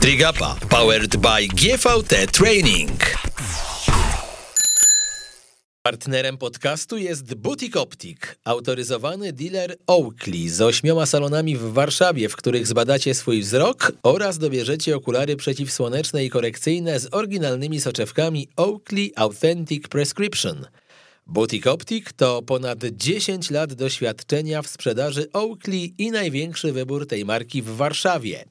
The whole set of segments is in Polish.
Trigapa powered by GVT Training. Partnerem podcastu jest Butik Optik, autoryzowany dealer Oakley z ośmioma salonami w Warszawie, w których zbadacie swój wzrok oraz dobierzecie okulary przeciwsłoneczne i korekcyjne z oryginalnymi soczewkami Oakley Authentic Prescription. Butik Optik to ponad 10 lat doświadczenia w sprzedaży Oakley i największy wybór tej marki w Warszawie.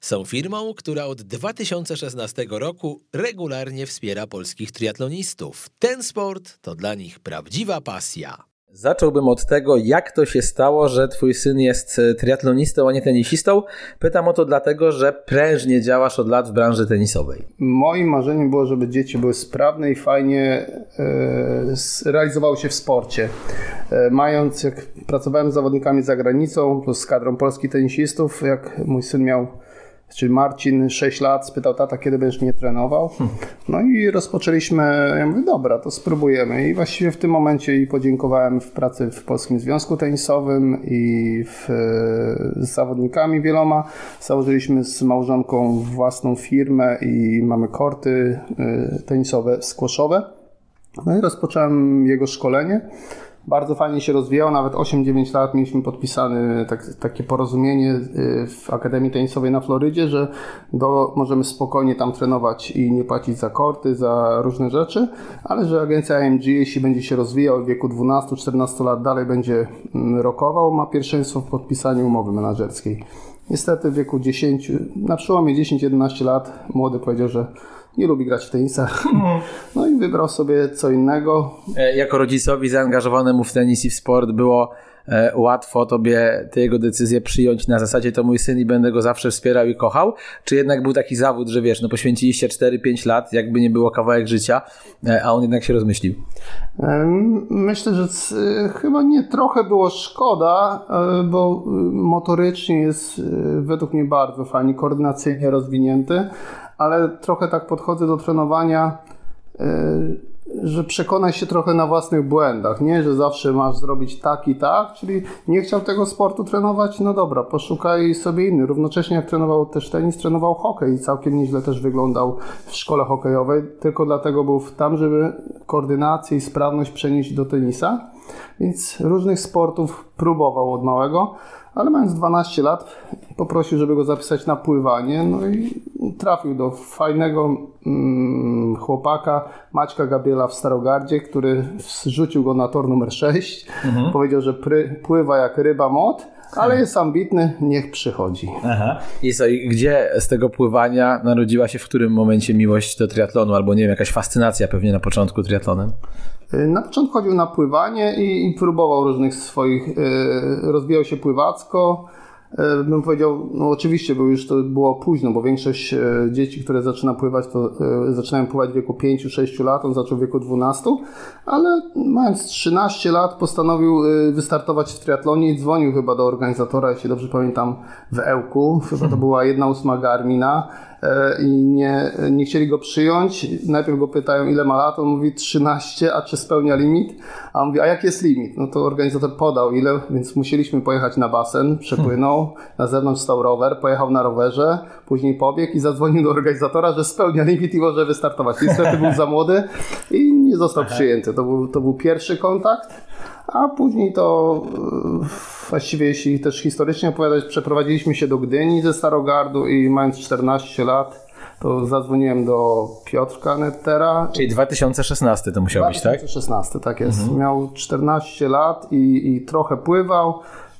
Są firmą, która od 2016 roku regularnie wspiera polskich triatlonistów. Ten sport to dla nich prawdziwa pasja. Zacząłbym od tego, jak to się stało, że twój syn jest e, triatlonistą, a nie tenisistą. Pytam o to dlatego, że prężnie działasz od lat w branży tenisowej. Moim marzeniem było, żeby dzieci były sprawne i fajnie e, realizowały się w sporcie. E, mając, jak pracowałem z zawodnikami za granicą, plus z kadrą polskich tenisistów, jak mój syn miał Czyli Marcin 6 lat spytał tata, kiedy będziesz mnie trenował. No i rozpoczęliśmy, ja mówię, dobra, to spróbujemy. I właściwie w tym momencie i podziękowałem w pracy w Polskim Związku Tenisowym i w, z zawodnikami wieloma. Założyliśmy z małżonką własną firmę i mamy korty y, tenisowe, squashowe. No i rozpocząłem jego szkolenie bardzo fajnie się rozwijał, nawet 8-9 lat mieliśmy podpisane tak, takie porozumienie y, w Akademii Tenisowej na Florydzie, że do, możemy spokojnie tam trenować i nie płacić za korty, za różne rzeczy, ale że agencja AMG, jeśli będzie się rozwijał w wieku 12-14 lat dalej będzie mm, rokował, ma pierwszeństwo w podpisaniu umowy menedżerskiej. Niestety w wieku 10, na przełomie 10-11 lat młody powiedział, że nie lubi grać w tenisa. No i wybrał sobie co innego. E, jako rodzicowi zaangażowanemu w tenis i w sport było e, łatwo tobie te jego decyzje przyjąć na zasadzie to mój syn i będę go zawsze wspierał i kochał? Czy jednak był taki zawód, że wiesz, no poświęciliście 4-5 lat, jakby nie było kawałek życia, e, a on jednak się rozmyślił? Myślę, że chyba nie trochę było szkoda, bo motorycznie jest według mnie bardzo fajnie, koordynacyjnie rozwinięty ale trochę tak podchodzę do trenowania, e, że przekonaj się trochę na własnych błędach, nie, że zawsze masz zrobić tak i tak, czyli nie chciał tego sportu trenować, no dobra, poszukaj sobie inny. Równocześnie jak trenował też tenis, trenował hokej i całkiem nieźle też wyglądał w szkole hokejowej, tylko dlatego był tam, żeby koordynację i sprawność przenieść do tenisa, więc różnych sportów próbował od małego, ale mając 12 lat poprosił, żeby go zapisać na pływanie, no i trafił do fajnego mm, chłopaka Maćka Gabriela w Starogardzie, który zrzucił go na tor numer 6. Mhm. Powiedział, że pry, pływa jak ryba mod, ale jest ambitny, niech przychodzi. Aha. I co, i gdzie z tego pływania narodziła się w którym momencie miłość do triatlonu, albo nie wiem, jakaś fascynacja pewnie na początku triatlonem? Y, na początku chodził na pływanie i, i próbował różnych swoich, yy, rozwijał się pływacko, bym powiedział, no oczywiście, bo już to było późno, bo większość e, dzieci, które zaczyna pływać, to e, zaczynają pływać w wieku 5-6 lat, on zaczął w wieku 12, ale mając 13 lat postanowił wystartować w triatlonie i dzwonił chyba do organizatora, jeśli dobrze pamiętam, w Ełku, chyba to była jedna ósma Garmina. E, i nie, nie chcieli go przyjąć. Najpierw go pytają, ile ma lat, on mówi 13, a czy spełnia limit? A on mówi, a jaki jest limit? No to organizator podał ile, więc musieliśmy pojechać na basen, przepłynął, na zewnątrz stał rower, pojechał na rowerze, później pobiegł i zadzwonił do organizatora, że spełnia limit i może wystartować. Niestety był za młody i nie został przyjęty. To był, to był pierwszy kontakt, a później to właściwie jeśli też historycznie opowiadać, przeprowadziliśmy się do Gdyni ze Starogardu i mając 14 lat, to zadzwoniłem do Piotrka Nettera. Czyli 2016 to musiał 2016, być, tak? 2016, tak jest. Mhm. Miał 14 lat i, i trochę pływał.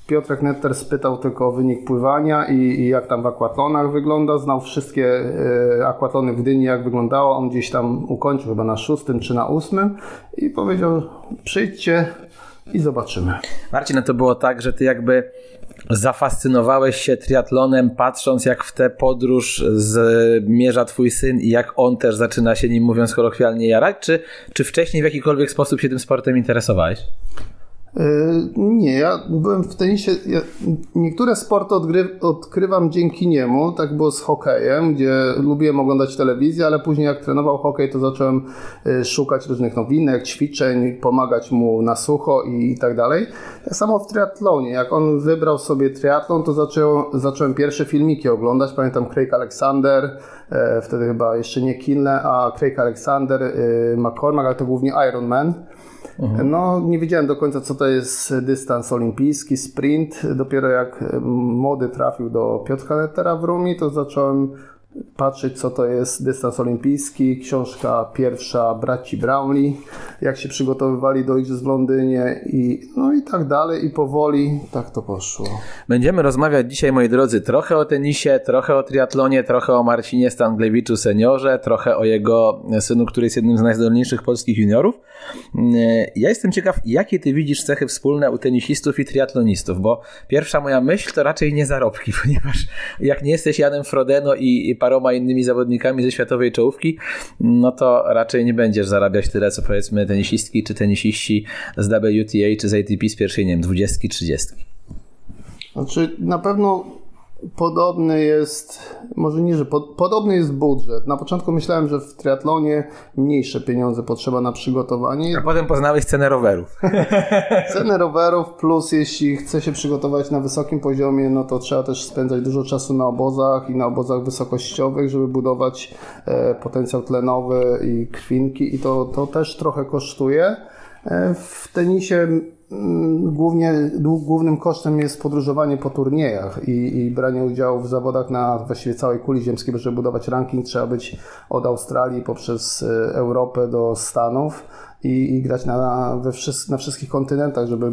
Piotrek Netter spytał tylko o wynik pływania i, i, jak tam w akwatlonach wygląda. Znał wszystkie e, akwatlony w Gdyni, jak wyglądało. On gdzieś tam ukończył chyba na szóstym czy na ósmym i powiedział: przyjdźcie, i zobaczymy. Marcin, no to było tak, że ty jakby zafascynowałeś się triatlonem, patrząc jak w tę podróż zmierza twój syn i jak on też zaczyna się nim, mówiąc kolokwialnie, jarać? Czy, czy wcześniej w jakikolwiek sposób się tym sportem interesowałeś? Nie, ja byłem w tenisie. Ja niektóre sporty odgry, odkrywam dzięki niemu. Tak było z hokejem, gdzie lubiłem oglądać telewizję, ale później jak trenował hokej, to zacząłem szukać różnych nowinek, ćwiczeń, pomagać mu na sucho i, i tak dalej. Tak samo w triatlonie. Jak on wybrał sobie triatlon, to zaczął, zacząłem pierwsze filmiki oglądać. Pamiętam Craig Alexander, wtedy chyba jeszcze nie Kinle, a Craig Alexander, McCormack, ale to głównie Ironman. Mhm. No, nie wiedziałem do końca, co to jest dystans olimpijski, sprint. Dopiero jak młody trafił do Piotra Lettera w Rumi, to zacząłem patrzeć, co to jest dystans olimpijski, książka pierwsza braci Brownlee, jak się przygotowywali do igrzysk w Londynie i no i tak dalej i powoli tak to poszło. Będziemy rozmawiać dzisiaj, moi drodzy, trochę o tenisie, trochę o triatlonie, trochę o Marcinie Stanglewiczu seniorze, trochę o jego synu, który jest jednym z najzdolniejszych polskich juniorów. Ja jestem ciekaw, jakie ty widzisz cechy wspólne u tenisistów i triatlonistów, bo pierwsza moja myśl to raczej nie zarobki, ponieważ jak nie jesteś Janem Frodeno i, paroma innymi zawodnikami ze światowej czołówki, no to raczej nie będziesz zarabiać tyle, co powiedzmy tenisistki czy tenisiści z WTA czy z ATP z pierwszej, nie wiem, 20, 30. Znaczy, na pewno Podobny jest, może nie, że podobny jest budżet. Na początku myślałem, że w triatlonie mniejsze pieniądze potrzeba na przygotowanie. A potem poznałeś cenę rowerów. Cenę rowerów, plus jeśli chce się przygotować na wysokim poziomie, no to trzeba też spędzać dużo czasu na obozach i na obozach wysokościowych, żeby budować e, potencjał tlenowy i krwinki i to, to też trochę kosztuje. E, w tenisie głównie, głównym kosztem jest podróżowanie po turniejach i, i, branie udziału w zawodach na właściwie całej kuli ziemskiej, bo żeby budować ranking trzeba być od Australii poprzez e, Europę do Stanów i, i grać na, we na wszystkich kontynentach, żeby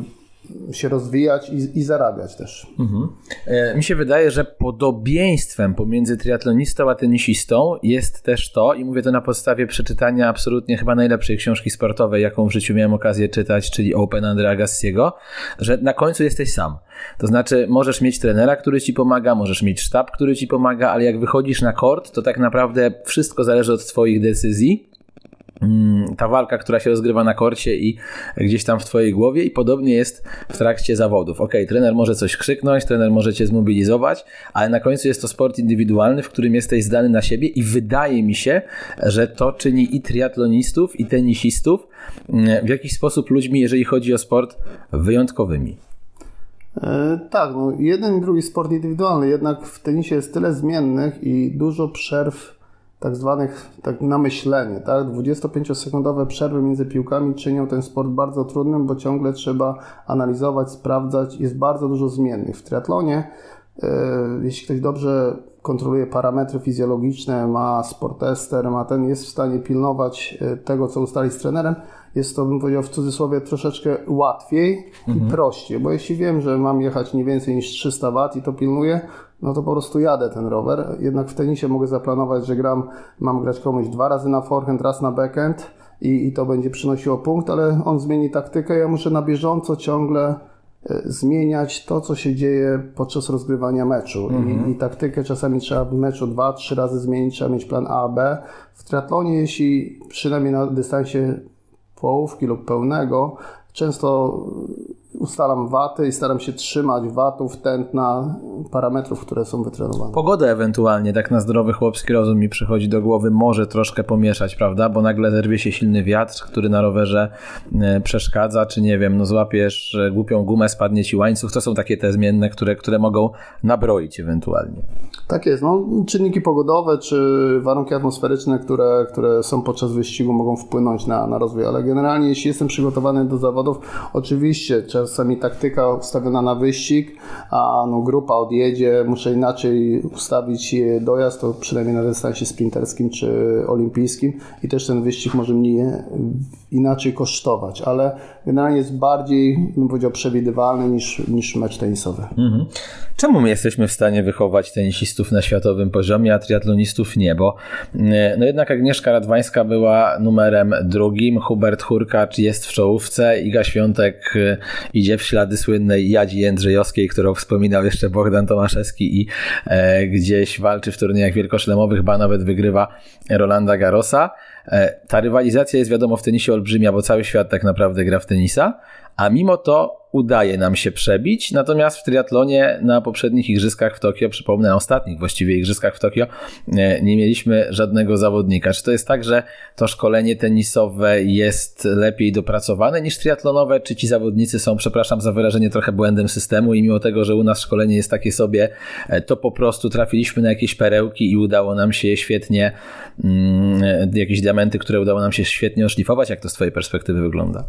się rozwijać i, i zarabiać też. Mhm. E, mi się wydaje, że podobieństwem pomiędzy triatlonistą a tenisistą jest też to, i mówię to na podstawie przeczytania absolutnie chyba najlepszej książki sportowej, jaką w życiu miałem okazję czytać, czyli Open Andrea Gassiego, że na końcu jesteś sam. To znaczy, możesz mieć trenera, który ci pomaga, możesz mieć sztab, który ci pomaga, ale jak wychodzisz na kort, to tak naprawdę wszystko zależy od Twoich decyzji ta walka, która się rozgrywa na korcie i gdzieś tam w twojej głowie i podobnie jest w trakcie zawodów. Ok, trener może coś krzyknąć, trener może cię zmobilizować, ale na końcu jest to sport indywidualny, w którym jesteś zdany na siebie i wydaje mi się, że to czyni i triatlonistów, i tenisistów mm, w jakiś sposób ludźmi, jeżeli chodzi o sport, wyjątkowymi. E, tak, no jeden i drugi sport indywidualny, jednak w tenisie jest tyle zmiennych i dużo przerw tak zwanych tak na myślenie. Tak? 25-sekundowe przerwy między piłkami czynią ten sport bardzo trudnym, bo ciągle trzeba analizować, sprawdzać. Jest bardzo dużo zmiennych. W triatlonie, yy, jeśli ktoś dobrze kontroluje parametry fizjologiczne, ma sportester, ma ten, jest w stanie pilnować e, tego, co ustali z trenerem, jest to, bym powiedział w cudzysłowie, troszeczkę łatwiej mhm. i prościej, bo jeśli wiem, że mam jechać nie więcej niż 300 W i to pilnuję, no to po prostu jadę ten rower. Jednak w tenisie mogę zaplanować, że gram, mam grać komuś dwa razy na forehand, raz na backhand i, i to będzie przynosiło punkt, ale on zmieni taktykę. Ja muszę na bieżąco ciągle e, zmieniać to, co się dzieje podczas rozgrywania meczu. I, mhm. I, taktykę czasami trzeba w meczu dwa, trzy razy zmienić, trzeba mieć plan A, B. W triatlonie, jeśli przynajmniej na dystansie połówki lub pełnego, często ustalam waty i staram się trzymać watów, tętna, parametrów, które są wytrenowane. Pogodę ewentualnie, tak na zdrowy chłopski rozum mi przychodzi do głowy, może troszkę pomieszać, prawda? Bo nagle zerwie się silny wiatr, który na rowerze e, przeszkadza, czy nie wiem, no złapiesz głupią gumę, spadnie ci łańcuch. To są takie te zmienne, które, które mogą nabroić ewentualnie. Tak jest. No, czynniki pogodowe, czy warunki atmosferyczne, które, które są podczas wyścigu mogą wpłynąć na, na rozwój, ale generalnie jeśli jestem przygotowany do zawodów, oczywiście czasami taktyka ustawiona na wyścig, a no, grupa odjedzie, muszę inaczej ustawić dojazd, to przynajmniej na dystansie sprinterskim czy olimpijskim. I też ten wyścig może mnie inaczej kosztować, ale generalnie jest bardziej, bym powiedział, przewidywalny niż, niż mecz tenisowy. Mhm. Czemu my jesteśmy w stanie wychować tenisistów na światowym poziomie, a triatlonistów nie? Bo e, no jednak Agnieszka Radwańska była numerem drugim, Hubert Hurkacz jest w czołówce, Iga Świątek e, idzie w ślady słynnej Jadzi Jędrzejowskiej, którą wspominał jeszcze Bogdan Tomaszewski i e, gdzieś walczy w turniejach wielkoszlemowych, ba nawet wygrywa Rolanda Garosa. E, ta rywalizacja jest wiadomo w tenisie olbrzymia, bo cały świat tak naprawdę gra w tenisa, a mimo to udaje nam się przebić. Natomiast w triatlonie na poprzednich igrzyskach w Tokio, przypomnę, na ostatnich właściwie igrzyskach w Tokio, e, nie mieliśmy żadnego zawodnika. Czy to jest tak, że to szkolenie tenisowe jest lepiej dopracowane niż triatlonowe? Czy ci zawodnicy są, przepraszam za wyrażenie, trochę błędem systemu i mimo tego, że u nas szkolenie jest takie sobie, e, to po prostu trafiliśmy na jakieś perełki i udało nam się je świetnie, mm, jakieś diamenty, które udało nam się świetnie oszlifować? Jak to z Twojej perspektywy wygląda?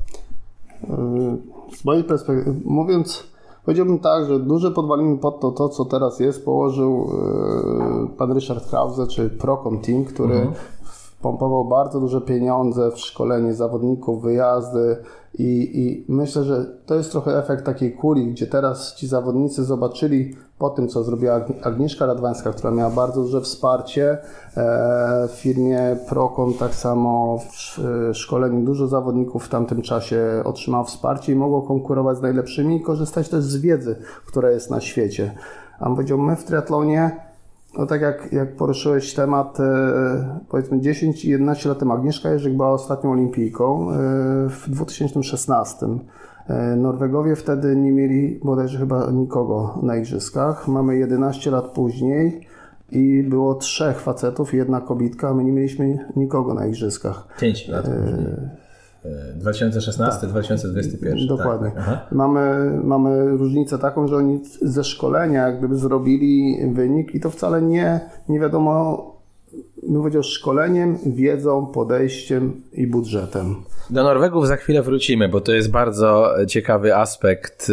Z mojej perspektywy, mówiąc, powiedziałbym tak, że duże podwaliny pod to, to co teraz jest, położył e, pan Richard Krause, czy Procom Team, który mhm. Pompował bardzo duże pieniądze w szkolenie zawodników, wyjazdy, i, I myślę, że to jest trochę efekt takiej kuli, gdzie teraz ci zawodnicy zobaczyli po tym, co zrobiła Agnieszka Radwańska, która miała bardzo duże wsparcie e, w firmie Procom, tak samo w szkoleniu dużo zawodników w tamtym czasie otrzymało wsparcie i mogło konkurować z najlepszymi i korzystać też z wiedzy, która jest na świecie. A powiedział, my w triatlonie no tak jak, jak poruszyłeś temat, e, powiedzmy 10 i 11 lat temu, Agnieszka Jerzyk była ostatnią olimpijką e, w 2016. E, Norwegowie wtedy nie mieli bodajże chyba nikogo na igrzyskach. Mamy 11 lat później i było trzech facetów i jedna kobitka, a my nie mieliśmy nikogo na igrzyskach. 5 lat później. 2016, tak. 2021. Dokładnie. Tak. Mamy, mamy różnicę taką, że oni ze szkolenia jak gdyby zrobili wynik i to wcale nie, nie wiadomo, bym powiedział, szkoleniem, wiedzą, podejściem i budżetem. Do Norwegów za chwilę wrócimy, bo to jest bardzo ciekawy aspekt.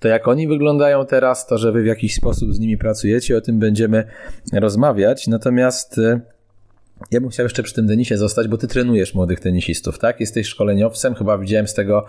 To jak oni wyglądają teraz, to że wy w jakiś sposób z nimi pracujecie, o tym będziemy rozmawiać. Natomiast ja bym chciał jeszcze przy tym tenisie zostać, bo ty trenujesz młodych tenisistów, tak? Jesteś szkoleniowcem, chyba widziałem z tego,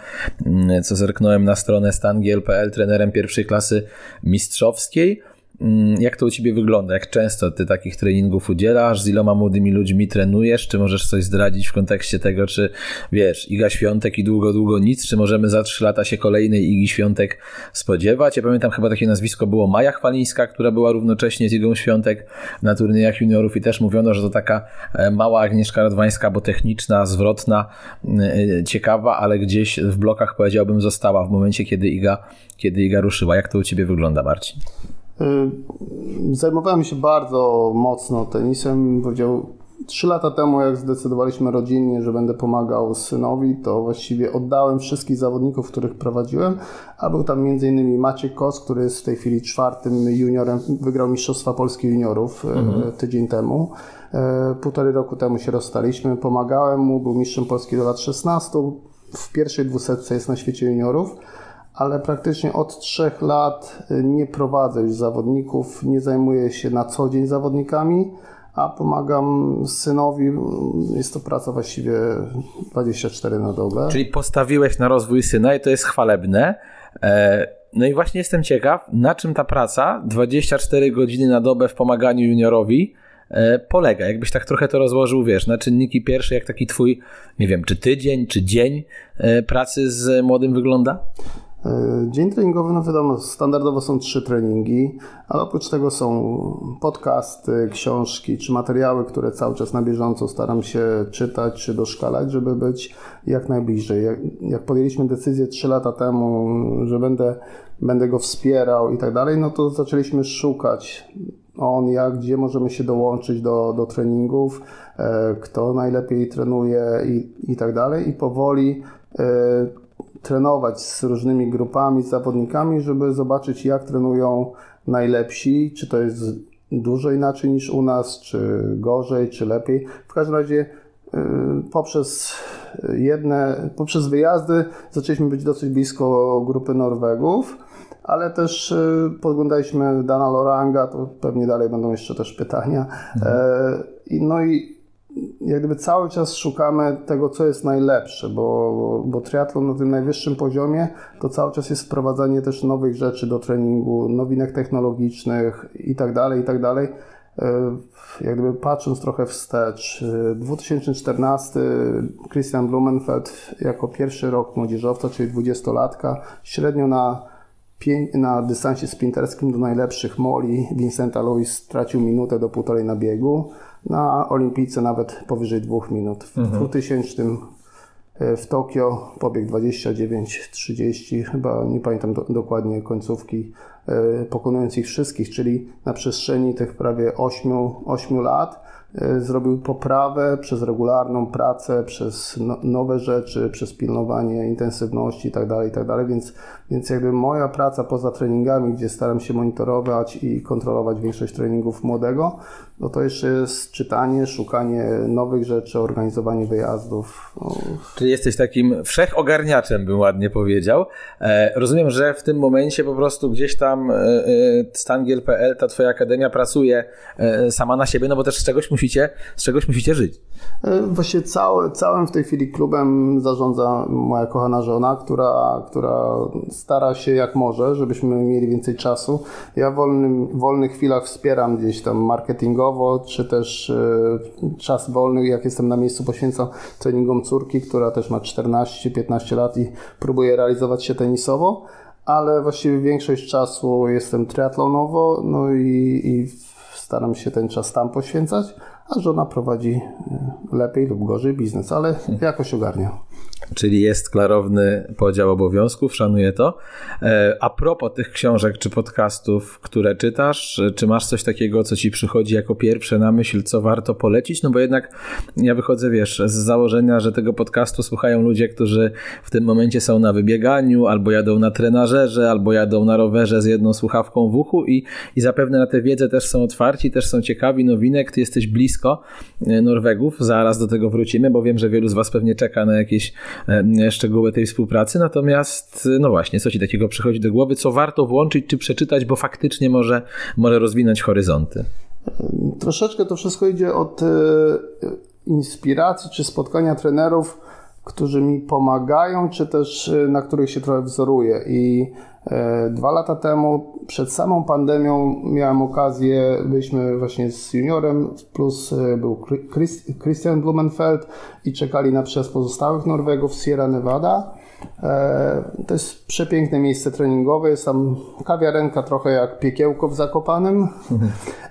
mm, co zerknąłem na stronę stangiel.pl, trenerem pierwszej klasy mistrzowskiej. Mm, jak to u Ciebie wygląda? Jak często Ty takich treningów udzielasz? Z iloma młodymi ludźmi trenujesz? Czy możesz coś zdradzić w kontekście tego, czy wiesz, Iga Świątek i długo, długo nic? Czy możemy za trzy lata się kolejnej Igi Świątek spodziewać? Ja pamiętam chyba takie nazwisko było Maja Chwalińska, która była równocześnie z Igą Świątek na turniejach juniorów i też mówiono, że to taka e, mała Agnieszka Radwańska, bo techniczna, zwrotna, e, ciekawa, ale gdzieś w blokach powiedziałbym została w momencie, kiedy Iga, kiedy Iga ruszyła. Jak to u Ciebie wygląda, Marcin? Y, zajmowałem się bardzo mocno tenisem. Powiedział, trzy lata temu, jak zdecydowaliśmy rodzinnie, że będę pomagał synowi, to właściwie oddałem wszystkich zawodników, których prowadziłem, a był tam m.in. Maciek Kos, który jest w tej chwili czwartym juniorem, wygrał Mistrzostwa Polski Juniorów y, mhm. tydzień temu. Y, półtorej roku temu się rozstaliśmy, pomagałem mu, był mistrzem Polski do lat 16. W pierwszej dwusetce jest na świecie juniorów ale praktycznie od trzech lat y, nie prowadzę już zawodników, nie zajmuję się na co dzień zawodnikami, a pomagam synowi. Jest to praca właściwie 24 na dobę. Czyli postawiłeś na rozwój syna i to jest chwalebne. E, no i właśnie jestem ciekaw, na czym ta praca 24 godziny na dobę w pomaganiu juniorowi e, polega? Jakbyś tak trochę to rozłożył, wiesz, na czynniki pierwsze, jak taki twój, nie wiem, czy tydzień, czy dzień e, pracy z młodym wygląda? E, dzień treningowy, no wiadomo, standardowo są trzy treningi, ale oprócz tego są podcasty, książki czy materiały, które cały czas na bieżąco staram się czytać czy doszkalać, żeby być jak najbliżej. Jak, jak podjęliśmy decyzję trzy lata temu, że będę, będę go wspierał i tak dalej, no to zaczęliśmy szukać on, jak, gdzie możemy się dołączyć do, do treningów, e, kto najlepiej trenuje i, i tak dalej. I powoli e, trenować z różnymi grupami, z zawodnikami, żeby zobaczyć, jak trenują najlepsi, czy to jest dużo inaczej niż u nas, czy gorzej, czy lepiej. W każdym razie y, poprzez jedne, poprzez wyjazdy zaczęliśmy być dosyć blisko grupy Norwegów, ale też y, podglądaliśmy Dana Loranga, to pewnie dalej będą jeszcze też pytania. Mhm. E, no i jak gdyby cały czas szukamy tego, co jest najlepsze, bo, bo triatlon na tym najwyższym poziomie to cały czas jest wprowadzanie też nowych rzeczy do treningu, nowinek technologicznych i tak dalej, i tak dalej. E, jak gdyby patrząc trochę wstecz, 2014 e, Christian Blumenfeld jako pierwszy rok młodzieżowca, czyli 20-latka, średnio na na dystansie sprinterskim do najlepszych Moli Vincenta Louis stracił minutę do półtorej na biegu. Na olimpijce nawet powyżej dwóch minut. W mhm. 2000 e, w Tokio pobiegł 29-30, chyba nie pamiętam do, dokładnie końcówki, e, pokonując ich wszystkich, czyli na przestrzeni tych prawie 8, 8 lat E, zrobił poprawę przez regularną pracę, przez no, nowe rzeczy, przez pilnowanie intensywności itd., tak itd., tak więc, więc jakby moja praca poza treningami, gdzie staram się monitorować i kontrolować większość treningów młodego, no to jeszcze jest czytanie, szukanie nowych rzeczy, organizowanie wyjazdów. No. Czyli jesteś takim wszechogarniaczem, bym ładnie powiedział. E, rozumiem, że w tym momencie po prostu gdzieś tam e, e, Stangiel.pl, ta twoja akademia pracuje sama na siebie, no bo też z czegoś musicie, z czegoś musicie żyć. Właśnie cały, całym w tej chwili klubem zarządza moja kochana żona, która, która stara się jak może, żebyśmy mieli więcej czasu. Ja w wolnym, wolnych chwilach wspieram gdzieś tam marketingowo, czy też e, czas wolny, jak jestem na miejscu, poświęcam treningom córki, która też ma 14-15 lat i próbuje realizować się tenisowo, ale właściwie większość czasu jestem triatlonowo, no i, i staram się ten czas tam poświęcać, a żona prowadzi e, lepiej lub gorzej biznes, ale jakoś ogarnia czyli jest klarowny podział obowiązków, szanuję to. E, a propos tych książek czy podcastów, które czytasz, czy masz coś takiego, co ci przychodzi jako pierwsze na myśl, co warto polecić? No bo jednak ja wychodzę, wiesz, z założenia, że tego podcastu słuchają ludzie, którzy w tym momencie są na wybieganiu, albo jadą na trenażerze, albo jadą na rowerze z jedną słuchawką w uchu i, i zapewne na tę wiedzę też są otwarci, też są ciekawi nowinek. Ty jesteś blisko e, Norwegów, zaraz do tego wrócimy, bo wiem, że wielu z was pewnie czeka na jakieś E, szczegóły tej współpracy. Natomiast, no właśnie, co ci takiego przychodzi do głowy, co warto włączyć czy przeczytać, bo faktycznie może, może rozwinąć horyzonty? Troszeczkę to wszystko idzie od e, inspiracji czy spotkania trenerów, którzy mi pomagają, czy też e, na których się trochę wzoruję. I dwa lata temu, przed samą pandemią, miałem okazję, byliśmy właśnie z juniorem, plus był Christian Blumenfeld i czekali na przyjazd pozostałych Norwegów z Sierra Nevada. E, to jest przepiękne miejsce treningowe, jest tam kawiarenka trochę jak piekiełko w Zakopanem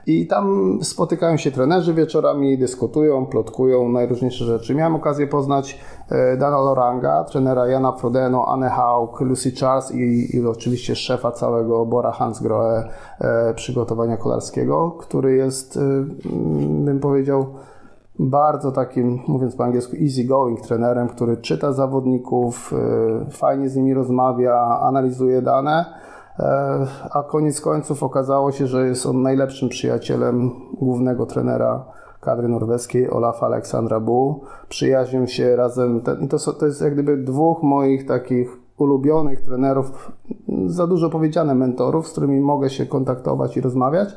i tam spotykają się trenerzy wieczorami, dyskutują, plotkują najróżniejsze rzeczy. Miałem okazję poznać e, Dana Loranga, trenera Jana Frodeno, Anne Haug, Lucy Charles i, i oczywiście szefa całego Bora Hansgrohe e, przygotowania kolarskiego, który jest, bym powiedział, bardzo takim, mówiąc po angielsku, easy going trenerem, który czyta zawodników, y, fajnie z nimi rozmawia, analizuje dane, y, a koniec końców okazało się, że jest on najlepszym przyjacielem głównego trenera kadry norweskiej, Olafa Aleksandra Bu. Przyjaźnią się razem, to, to jest jak gdyby dwóch moich takich ulubionych trenerów, za dużo powiedziane mentorów, z którymi mogę się kontaktować i rozmawiać,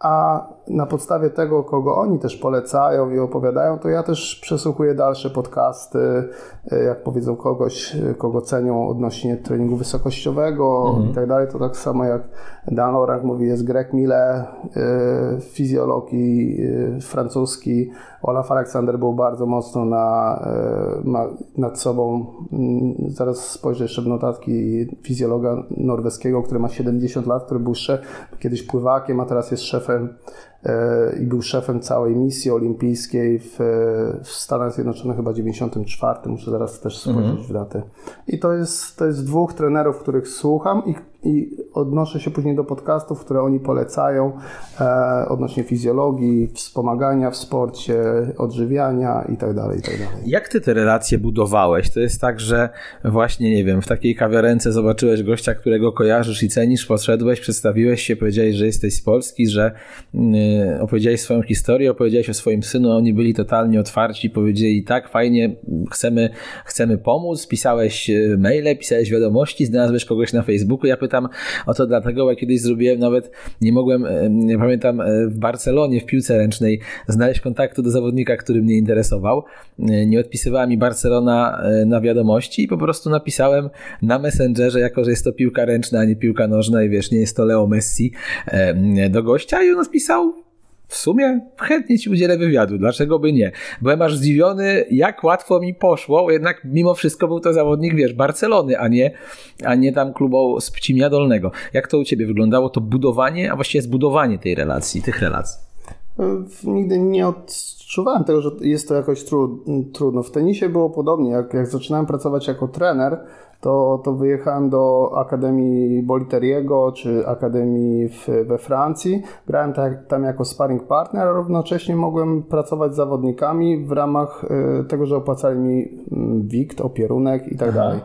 a na podstawie tego, kogo oni też polecają i opowiadają, to ja też przesłuchuję dalsze podcasty, e, jak powiedzą kogoś, e, kogo cenią odnośnie treningu wysokościowego mhm. i tak dalej. To tak samo jak Dan Orang mówi, jest Greg Mille, e, fizjolog i francuski. Olaf Alexander był bardzo mocno na, nad sobą. Mm, zaraz spojrzę jeszcze w notatki fizjologa norweskiego, który ma 70 lat, który był szef, kiedyś pływakiem, a teraz jest szefem i był szefem całej misji olimpijskiej w, w Stanach Zjednoczonych chyba 94, muszę zaraz też spojrzeć mm -hmm. w datę. I to jest, to jest dwóch trenerów, których słucham i i odnoszę się później do podcastów, które oni polecają e, odnośnie fizjologii, wspomagania w sporcie, odżywiania itd., tak itd. Tak Jak ty te relacje budowałeś? To jest tak, że właśnie, nie wiem, w takiej kawiarence zobaczyłeś gościa, którego kojarzysz i cenisz, podszedłeś, przedstawiłeś się, powiedziałeś, że jesteś z Polski, że y, opowiedziałeś swoją historię, opowiedziałeś o swoim synu, oni byli totalnie otwarci, powiedzieli tak, fajnie, chcemy, chcemy pomóc, pisałeś y, maile, pisałeś wiadomości, znalazłeś kogoś na Facebooku, ja pytam o to dlatego, bo kiedyś zrobiłem nawet, nie mogłem, nie pamiętam, e, w Barcelonie w piłce ręcznej znaleźć kontaktu do zawodnika, który mnie interesował. E, nie odpisywała mi Barcelona e, na wiadomości i po prostu napisałem na Messengerze, jako że jest to piłka ręczna, a nie piłka nożna i wiesz, nie jest to Leo Messi, do gościa i on odpisał w sumie chętnie ci udzielę wywiadu, dlaczego by nie? Byłem aż zdziwiony, jak łatwo mi poszło, jednak mimo wszystko był to zawodnik, wiesz, Barcelony, a nie, a nie tam klubu z Pcimia Dolnego. Jak to u ciebie wyglądało, to budowanie, a właściwie zbudowanie tej relacji, tych relacji? Nigdy nie odczuwałem tego, że jest to jakoś tru, trudno. W tenisie było podobnie. Jak, jak zaczynałem pracować jako trener, to, to wyjechałem do Akademii Boliteriego czy Akademii w, we Francji. Grałem tak, tam jako sparring partner, a równocześnie mogłem pracować z zawodnikami w ramach y, tego, że opłacali mi mm, wikt, opierunek i tak dalej.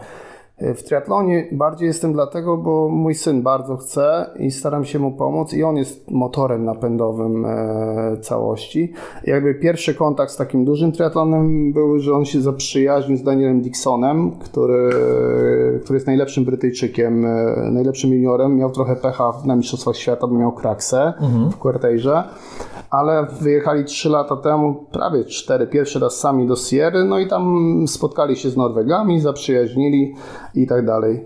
W triatlonie bardziej jestem dlatego, bo mój syn bardzo chce i staram się mu pomóc i on jest motorem napędowym e, całości. Jakby pierwszy kontakt z takim dużym triatlonem był, że on się zaprzyjaźnił z Danielem Dixonem, który, który jest najlepszym Brytyjczykiem, e, najlepszym juniorem. Miał trochę pecha na Mistrzostwach Świata, bo miał kraksę mhm. w Quarterze ale wyjechali 3 lata temu, prawie 4, pierwszy raz sami do Sierry, no i tam spotkali się z Norwegami, zaprzyjaźnili i tak dalej.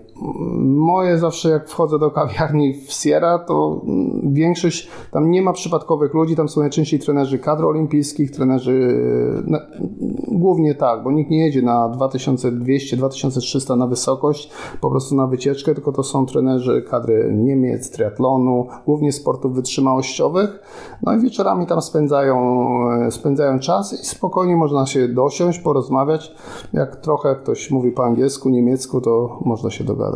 Moje zawsze jak wchodzę do kawiarni w Sierra, to większość, tam nie ma przypadkowych ludzi, tam są najczęściej trenerzy kadr olimpijskich, trenerzy, no, głównie tak, bo nikt nie jedzie na 2200-2300 na wysokość, po prostu na wycieczkę, tylko to są trenerzy kadry Niemiec, triatlonu, głównie sportów wytrzymałościowych, no i wieczorami tam spędzają, spędzają czas i spokojnie można się dosiąść, porozmawiać, jak trochę ktoś mówi po angielsku, niemiecku, to można się dogadać.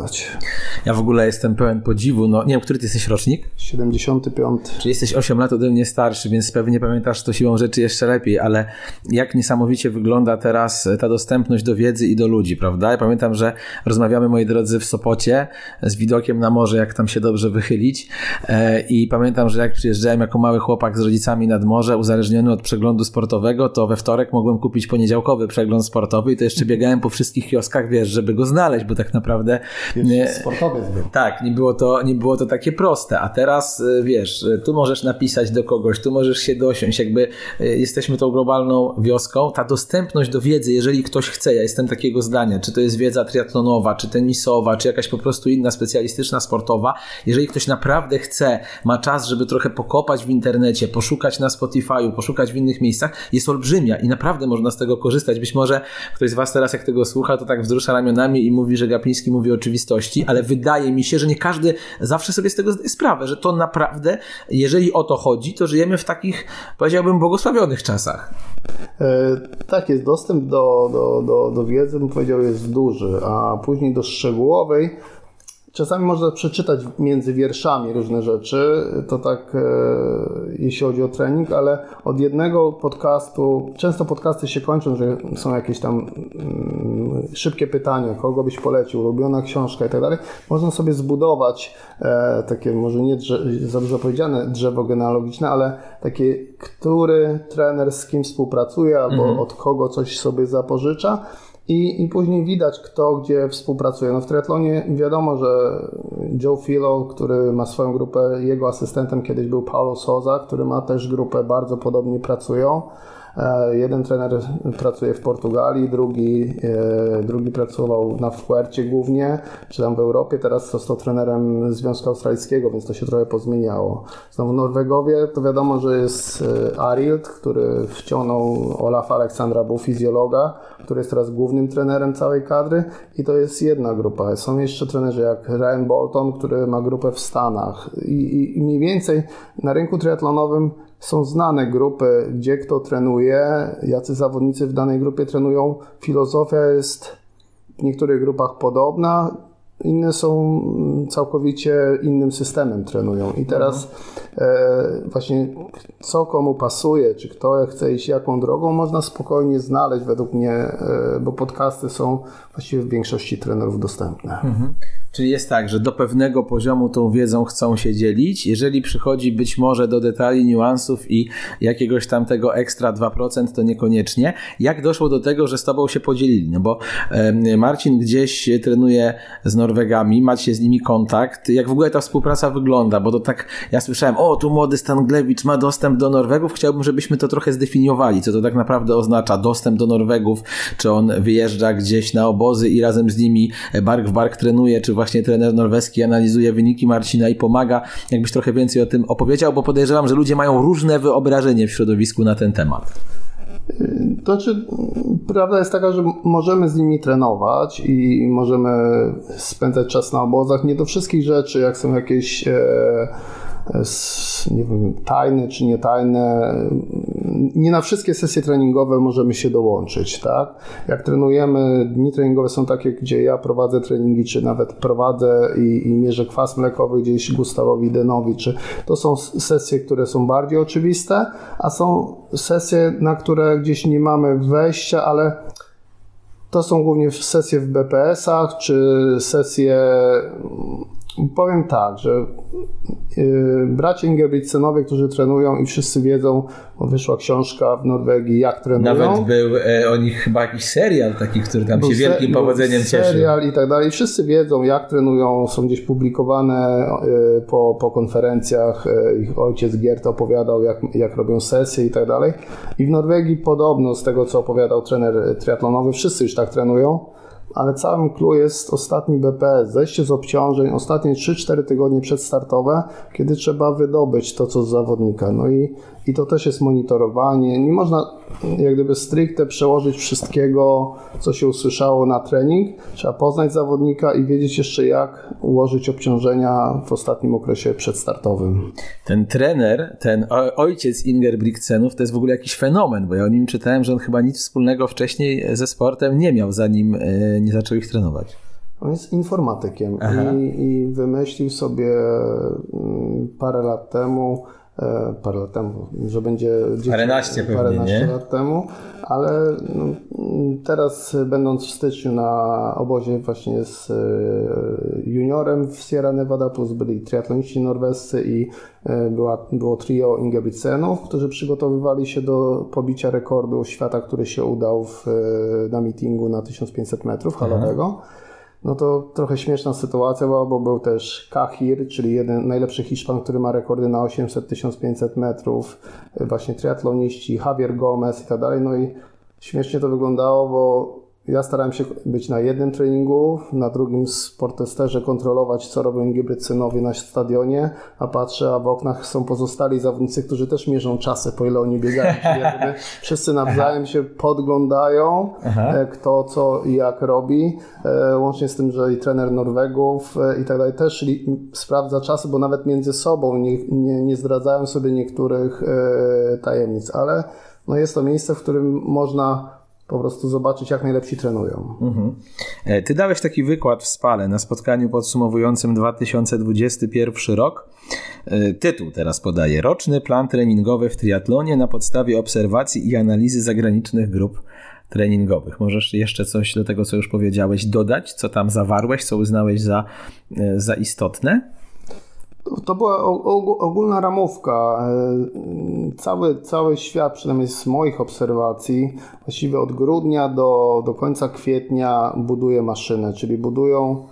Ja w ogóle jestem pełen podziwu. No, nie wiem, który ty jesteś rocznik? 75. Czyli jesteś 8 lat ode mnie starszy, więc pewnie pamiętasz to siłą rzeczy jeszcze lepiej, ale jak niesamowicie wygląda teraz ta dostępność do wiedzy i do ludzi, prawda? Ja pamiętam, że rozmawiamy, moi drodzy, w Sopocie z widokiem na morze, jak tam się dobrze wychylić. E, I pamiętam, że jak przyjeżdżałem jako mały chłopak z rodzicami nad morze, uzależniony od przeglądu sportowego, to we wtorek mogłem kupić poniedziałkowy przegląd sportowy i to jeszcze biegałem po wszystkich kioskach, wiesz, żeby go znaleźć, bo tak naprawdę nie, sportowiec był. Tak, nie było, to, nie było to takie proste, a teraz y, wiesz, y, tu możesz napisać do kogoś, tu możesz się dosiąść, jakby y, jesteśmy tą globalną wioską, ta dostępność do wiedzy, jeżeli ktoś chce, ja jestem takiego zdania, czy to jest wiedza triatlonowa, czy tenisowa, czy jakaś po prostu inna specjalistyczna, sportowa, jeżeli ktoś naprawdę chce, ma czas, żeby trochę pokopać w internecie, poszukać na Spotify'u, poszukać w innych miejscach, jest olbrzymia i naprawdę można z tego korzystać. Być może ktoś z Was teraz, jak tego słucha, to tak wzrusza ramionami i mówi, że Gapiński mówi o oczywistości, ale wydaje mi się, że nie każdy zawsze sobie z tego zdaje sprawę, że to naprawdę, jeżeli o to chodzi, to żyjemy w takich, powiedziałbym, błogosławionych czasach. E, tak, jest dostęp do, do, do, do wiedzy, bym powiedział, jest duży, a później do szczegółowej Czasami można przeczytać między wierszami różne rzeczy, to tak e, jeśli chodzi o trening, ale od jednego podcastu, często podcasty się kończą, że są jakieś tam mm, szybkie pytania, kogo byś polecił, ulubiona książka i tak dalej. Można sobie zbudować e, takie, może nie za dużo powiedziane drzewo genealogiczne, ale takie, który trener z kim współpracuje albo mhm. od kogo coś sobie zapożycza i, I później widać, kto gdzie współpracuje. No w triatlonie wiadomo, że Joe Filo, który ma swoją grupę, jego asystentem kiedyś był Paulo Soza, który ma też grupę, bardzo podobnie pracują. E, jeden trener pracuje w Portugalii, drugi, e, drugi pracował na Fuercie głównie, czy tam w Europie, teraz został trenerem Związku Australijskiego, więc to się trochę pozmieniało. Znowu Norwegowie, to wiadomo, że jest e, Arild, który wciągnął Olafa Aleksandra, był fizjologa, który jest teraz głównym trenerem całej kadry i to jest jedna grupa. Są jeszcze trenerzy jak Ryan Bolton, który ma grupę w Stanach i, i, i mniej więcej na rynku triatlonowym są znane grupy, gdzie kto trenuje, jacy zawodnicy w danej grupie trenują. Filozofia jest w niektórych grupach podobna, inne są całkowicie innym systemem trenują. I teraz e, właśnie co komu pasuje, czy kto chce iść jaką drogą, można spokojnie znaleźć według mnie, e, bo podcasty są właściwie w większości trenerów dostępne. Mhm. Czyli jest tak, że do pewnego poziomu tą wiedzą chcą się dzielić. Jeżeli przychodzi być może do detali, niuansów i jakiegoś tam tego ekstra 2%, to niekoniecznie. Jak doszło do tego, że z tobą się podzielili? No bo Marcin gdzieś trenuje z Norwegami, macie z nimi kontakt. Jak w ogóle ta współpraca wygląda? Bo to tak, ja słyszałem, o, tu młody Stanglewicz ma dostęp do Norwegów. Chciałbym, żebyśmy to trochę zdefiniowali, co to tak naprawdę oznacza dostęp do Norwegów. Czy on wyjeżdża gdzieś na obozy i razem z nimi bark w bark trenuje, czy właśnie właśnie trener norweski analizuje wyniki Marcina i pomaga. Jakbyś trochę więcej o tym opowiedział, bo podejrzewam, że ludzie mają różne wyobrażenie w środowisku na ten temat. To znaczy, prawda jest taka, że możemy z nimi trenować i możemy spędzać czas na obozach. Nie do wszystkich rzeczy, jak są jakieś e, nie wiem, tajne czy nietajne. Nie na wszystkie sesje treningowe możemy się dołączyć, tak? Jak trenujemy, dni treningowe są takie, gdzie ja prowadzę treningi, czy nawet prowadzę i, i mierzę kwas mlekowy gdzieś Gustawowi Denowi, czy to są sesje, które są bardziej oczywiste, a są sesje, na które gdzieś nie mamy wejścia, ale to są głównie sesje w BPS-ach, czy sesje Powiem tak, że yy, bracia Ingebrigtsenowie, którzy trenują i wszyscy wiedzą, bo wyszła książka w Norwegii, jak trenują. Nawet był e, o nich chyba jakiś serial taki, który tam był się wielkim powodzeniem cieszy. Serial i tak dalej. Wszyscy wiedzą, jak trenują, są gdzieś publikowane e, po, po konferencjach. E, ich ojciec Giert opowiadał, jak, jak robią sesje i tak dalej. I w Norwegii podobno, z tego co opowiadał trener triatlonowy, wszyscy już tak trenują ale całym clue jest ostatni BPS, zejście z obciążeń, ostatnie 3-4 tygodnie przedstartowe, kiedy trzeba wydobyć to, co z zawodnika. No i, i to też jest monitorowanie. Nie można jak gdyby stricte przełożyć wszystkiego, co się usłyszało na trening. Trzeba poznać zawodnika i wiedzieć jeszcze, jak ułożyć obciążenia w ostatnim okresie przedstartowym. Ten trener, ten ojciec Inger Brigtsenów to jest w ogóle jakiś fenomen, bo ja o nim czytałem, że on chyba nic wspólnego wcześniej ze sportem nie miał, zanim e, nie zaczął ich trenować. On jest informatykiem i, i, wymyślił sobie mm, parę lat temu, e, parę lat temu, że będzie paręnaście, pewnie, paręnaście nie? lat temu, ale no, teraz będąc w styczniu na obozie właśnie z e, juniorem w Sierra Nevada, plus byli triatloniści norwescy i e, była, było trio Ingebrigtsenów, którzy przygotowywali się do pobicia rekordu świata, który się udał w, na meetingu na 1500 metrów halowego. Aha no to trochę śmieszna sytuacja była, bo był też Kahir, czyli jeden najlepszy Hiszpan, który ma rekordy na 800-1500 metrów, właśnie triatloniści, Javier Gomez i tak dalej. No i śmiesznie to wyglądało, bo ja starałem się być na jednym treningu, na drugim sportesterze kontrolować, co robią Ingebrycynowie na stadionie, a patrzę, a w oknach są pozostali zawodnicy, którzy też mierzą czasy, po ile oni biegają. Czyli wszyscy nawzajem się podglądają. E, kto co i jak robi, e, łącznie z tym, że i trener Norwegów e, i tak dalej też sprawdza czasy, bo nawet między sobą nie, nie, nie zdradzają sobie niektórych tajemnic, ale no jest to miejsce, w którym można po prostu zobaczyć, jak najlepsi trenują. Mhm. E, ty dałeś taki wykład w Spale na spotkaniu podsumowującym 2021 rok. E, tytuł teraz podaję. Roczny plan treningowy w triatlonie na podstawie obserwacji i analizy zagranicznych grup treningowych. Możesz jeszcze coś do tego, co już powiedziałeś, dodać, co tam zawarłeś, co uznałeś za, e, za istotne? To była ogólna ramówka. E, cały, cały świat, przynajmniej z moich obserwacji, właściwie od grudnia do, do końca kwietnia buduje maszynę, czyli budują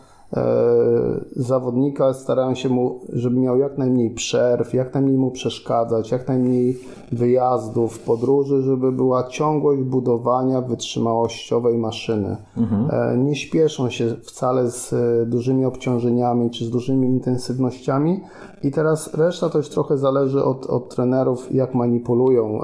zawodnika, starają się mu, żeby miał jak najmniej przerw, jak najmniej mu przeszkadzać, jak najmniej wyjazdów, podróży, żeby była ciągłość budowania wytrzymałościowej maszyny. Mhm. E, nie śpieszą się wcale z e, dużymi obciążeniami czy z dużymi intensywnościami i teraz reszta to już trochę zależy od, od trenerów, jak manipulują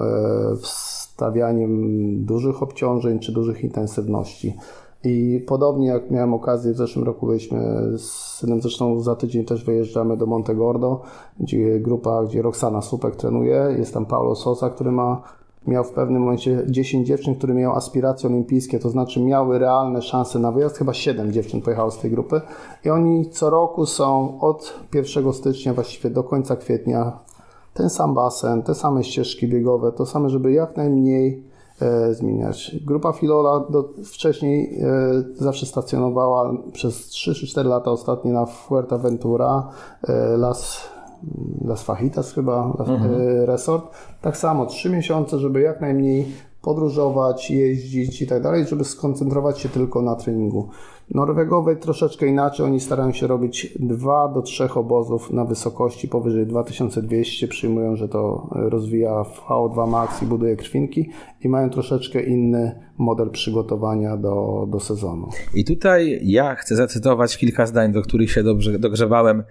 wstawianiem dużych obciążeń czy dużych intensywności. I podobnie jak miałem okazję w zeszłym roku, byliśmy z synem, zresztą za tydzień też wyjeżdżamy do Montegordo, gdzie grupa, gdzie Roxana Supek trenuje, jest tam Paulo Sosa, który ma miał w pewnym momencie 10 dziewczyn, które miały aspiracje olimpijskie, to znaczy miały realne szanse na wyjazd. Chyba 7 dziewczyn pojechało z tej grupy. I oni co roku są od 1 stycznia właściwie do końca kwietnia ten sam basen, te same ścieżki biegowe, to same, żeby jak najmniej zmieniać. Grupa Filola do, wcześniej e, zawsze stacjonowała przez 3 4 lata ostatnie na Fuerteventura, e, Las, Las Fajitas chyba, mhm. resort. Tak samo 3 miesiące, żeby jak najmniej podróżować, jeździć i tak dalej, żeby skoncentrować się tylko na treningu. Norwegowej troszeczkę inaczej, oni starają się robić dwa do trzech obozów na wysokości powyżej 2200, przyjmują, że to rozwija VO2 max i buduje krwinki i mają troszeczkę inny model przygotowania do, do sezonu. I tutaj ja chcę zacytować kilka zdań, do których się dobrze dogrzebałem,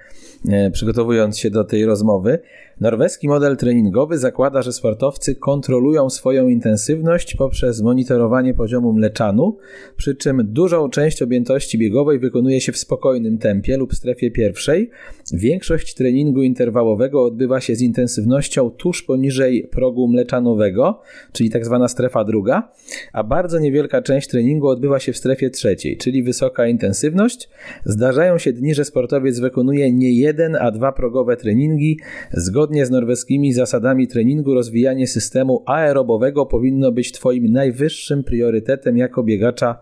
e, przygotowując się do tej rozmowy. Norweski model treningowy zakłada, że sportowcy kontrolują swoją intensywność poprzez monitorowanie poziomu mleczanu, przy czym dużą część objętości biegowej wykonuje się w spokojnym tempie lub strefie pierwszej. Większość treningu interwałowego odbywa się z intensywnością tuż poniżej progu mleczanowego, czyli tak zwana strefa druga, a bardzo niewielka część treningu odbywa się w strefie trzeciej, czyli wysoka intensywność. Zdarzają się dni, że sportowiec wykonuje nie jeden, a dwa progowe treningi Zgodnie z norweskimi zasadami treningu rozwijanie systemu aerobowego powinno być Twoim najwyższym priorytetem jako biegacza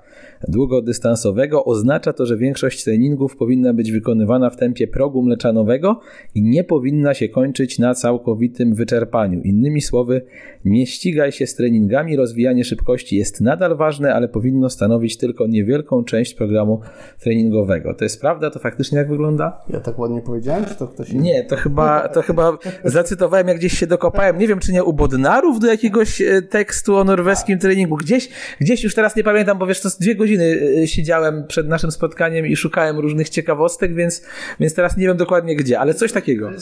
długodystansowego. Oznacza to, że większość treningów powinna być wykonywana w tempie progu mleczanowego i nie powinna się kończyć na całkowitym wyczerpaniu. Innymi słowy, nie ścigaj się z treningami, rozwijanie szybkości jest nadal ważne, ale powinno stanowić tylko niewielką część programu treningowego. To jest prawda? To faktycznie jak wygląda? Ja tak ładnie powiedziałem, czy to ktoś Nie, to chyba, to chyba zacytowałem, jak gdzieś się dokopałem, nie wiem, czy nie u Bodnarów do jakiegoś e, tekstu o norweskim treningu. Gdzieś, gdzieś już teraz nie pamiętam, bo wiesz, to dwie godziny e, siedziałem przed naszym spotkaniem i szukałem różnych ciekawostek, więc, więc teraz nie wiem dokładnie gdzie, ale coś takiego. E,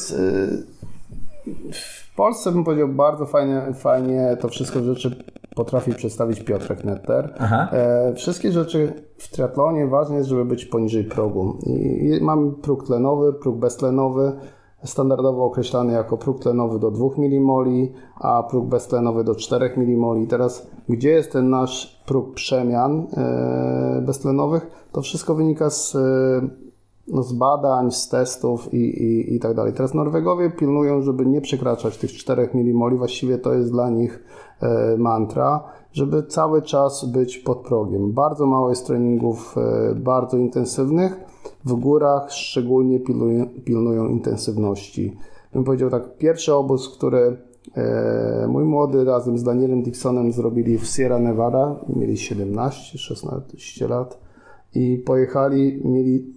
w Polsce bym powiedział bardzo fajnie, fajnie to wszystko rzeczy potrafi przedstawić Piotrek Netter. E, wszystkie rzeczy w triatlonie ważne jest, żeby być poniżej progu. I mamy próg tlenowy, próg beztlenowy standardowo określany jako próg tlenowy do 2 mmol, a próg beztlenowy do 4 mmol. Teraz, gdzie jest ten nasz próg przemian e, beztlenowych? To wszystko wynika z, e, no, z badań, z testów i, i, i tak dalej. Teraz Norwegowie pilnują, żeby nie przekraczać tych 4 mmol, właściwie to jest dla nich e, mantra, żeby cały czas być pod progiem. Bardzo mało jest treningów bardzo intensywnych, w górach szczególnie pilnują, pilnują intensywności. Bym powiedział tak, pierwszy obóz, który mój młody razem z Danielem Dixonem zrobili w Sierra Nevada, mieli 17-16 lat i pojechali, mieli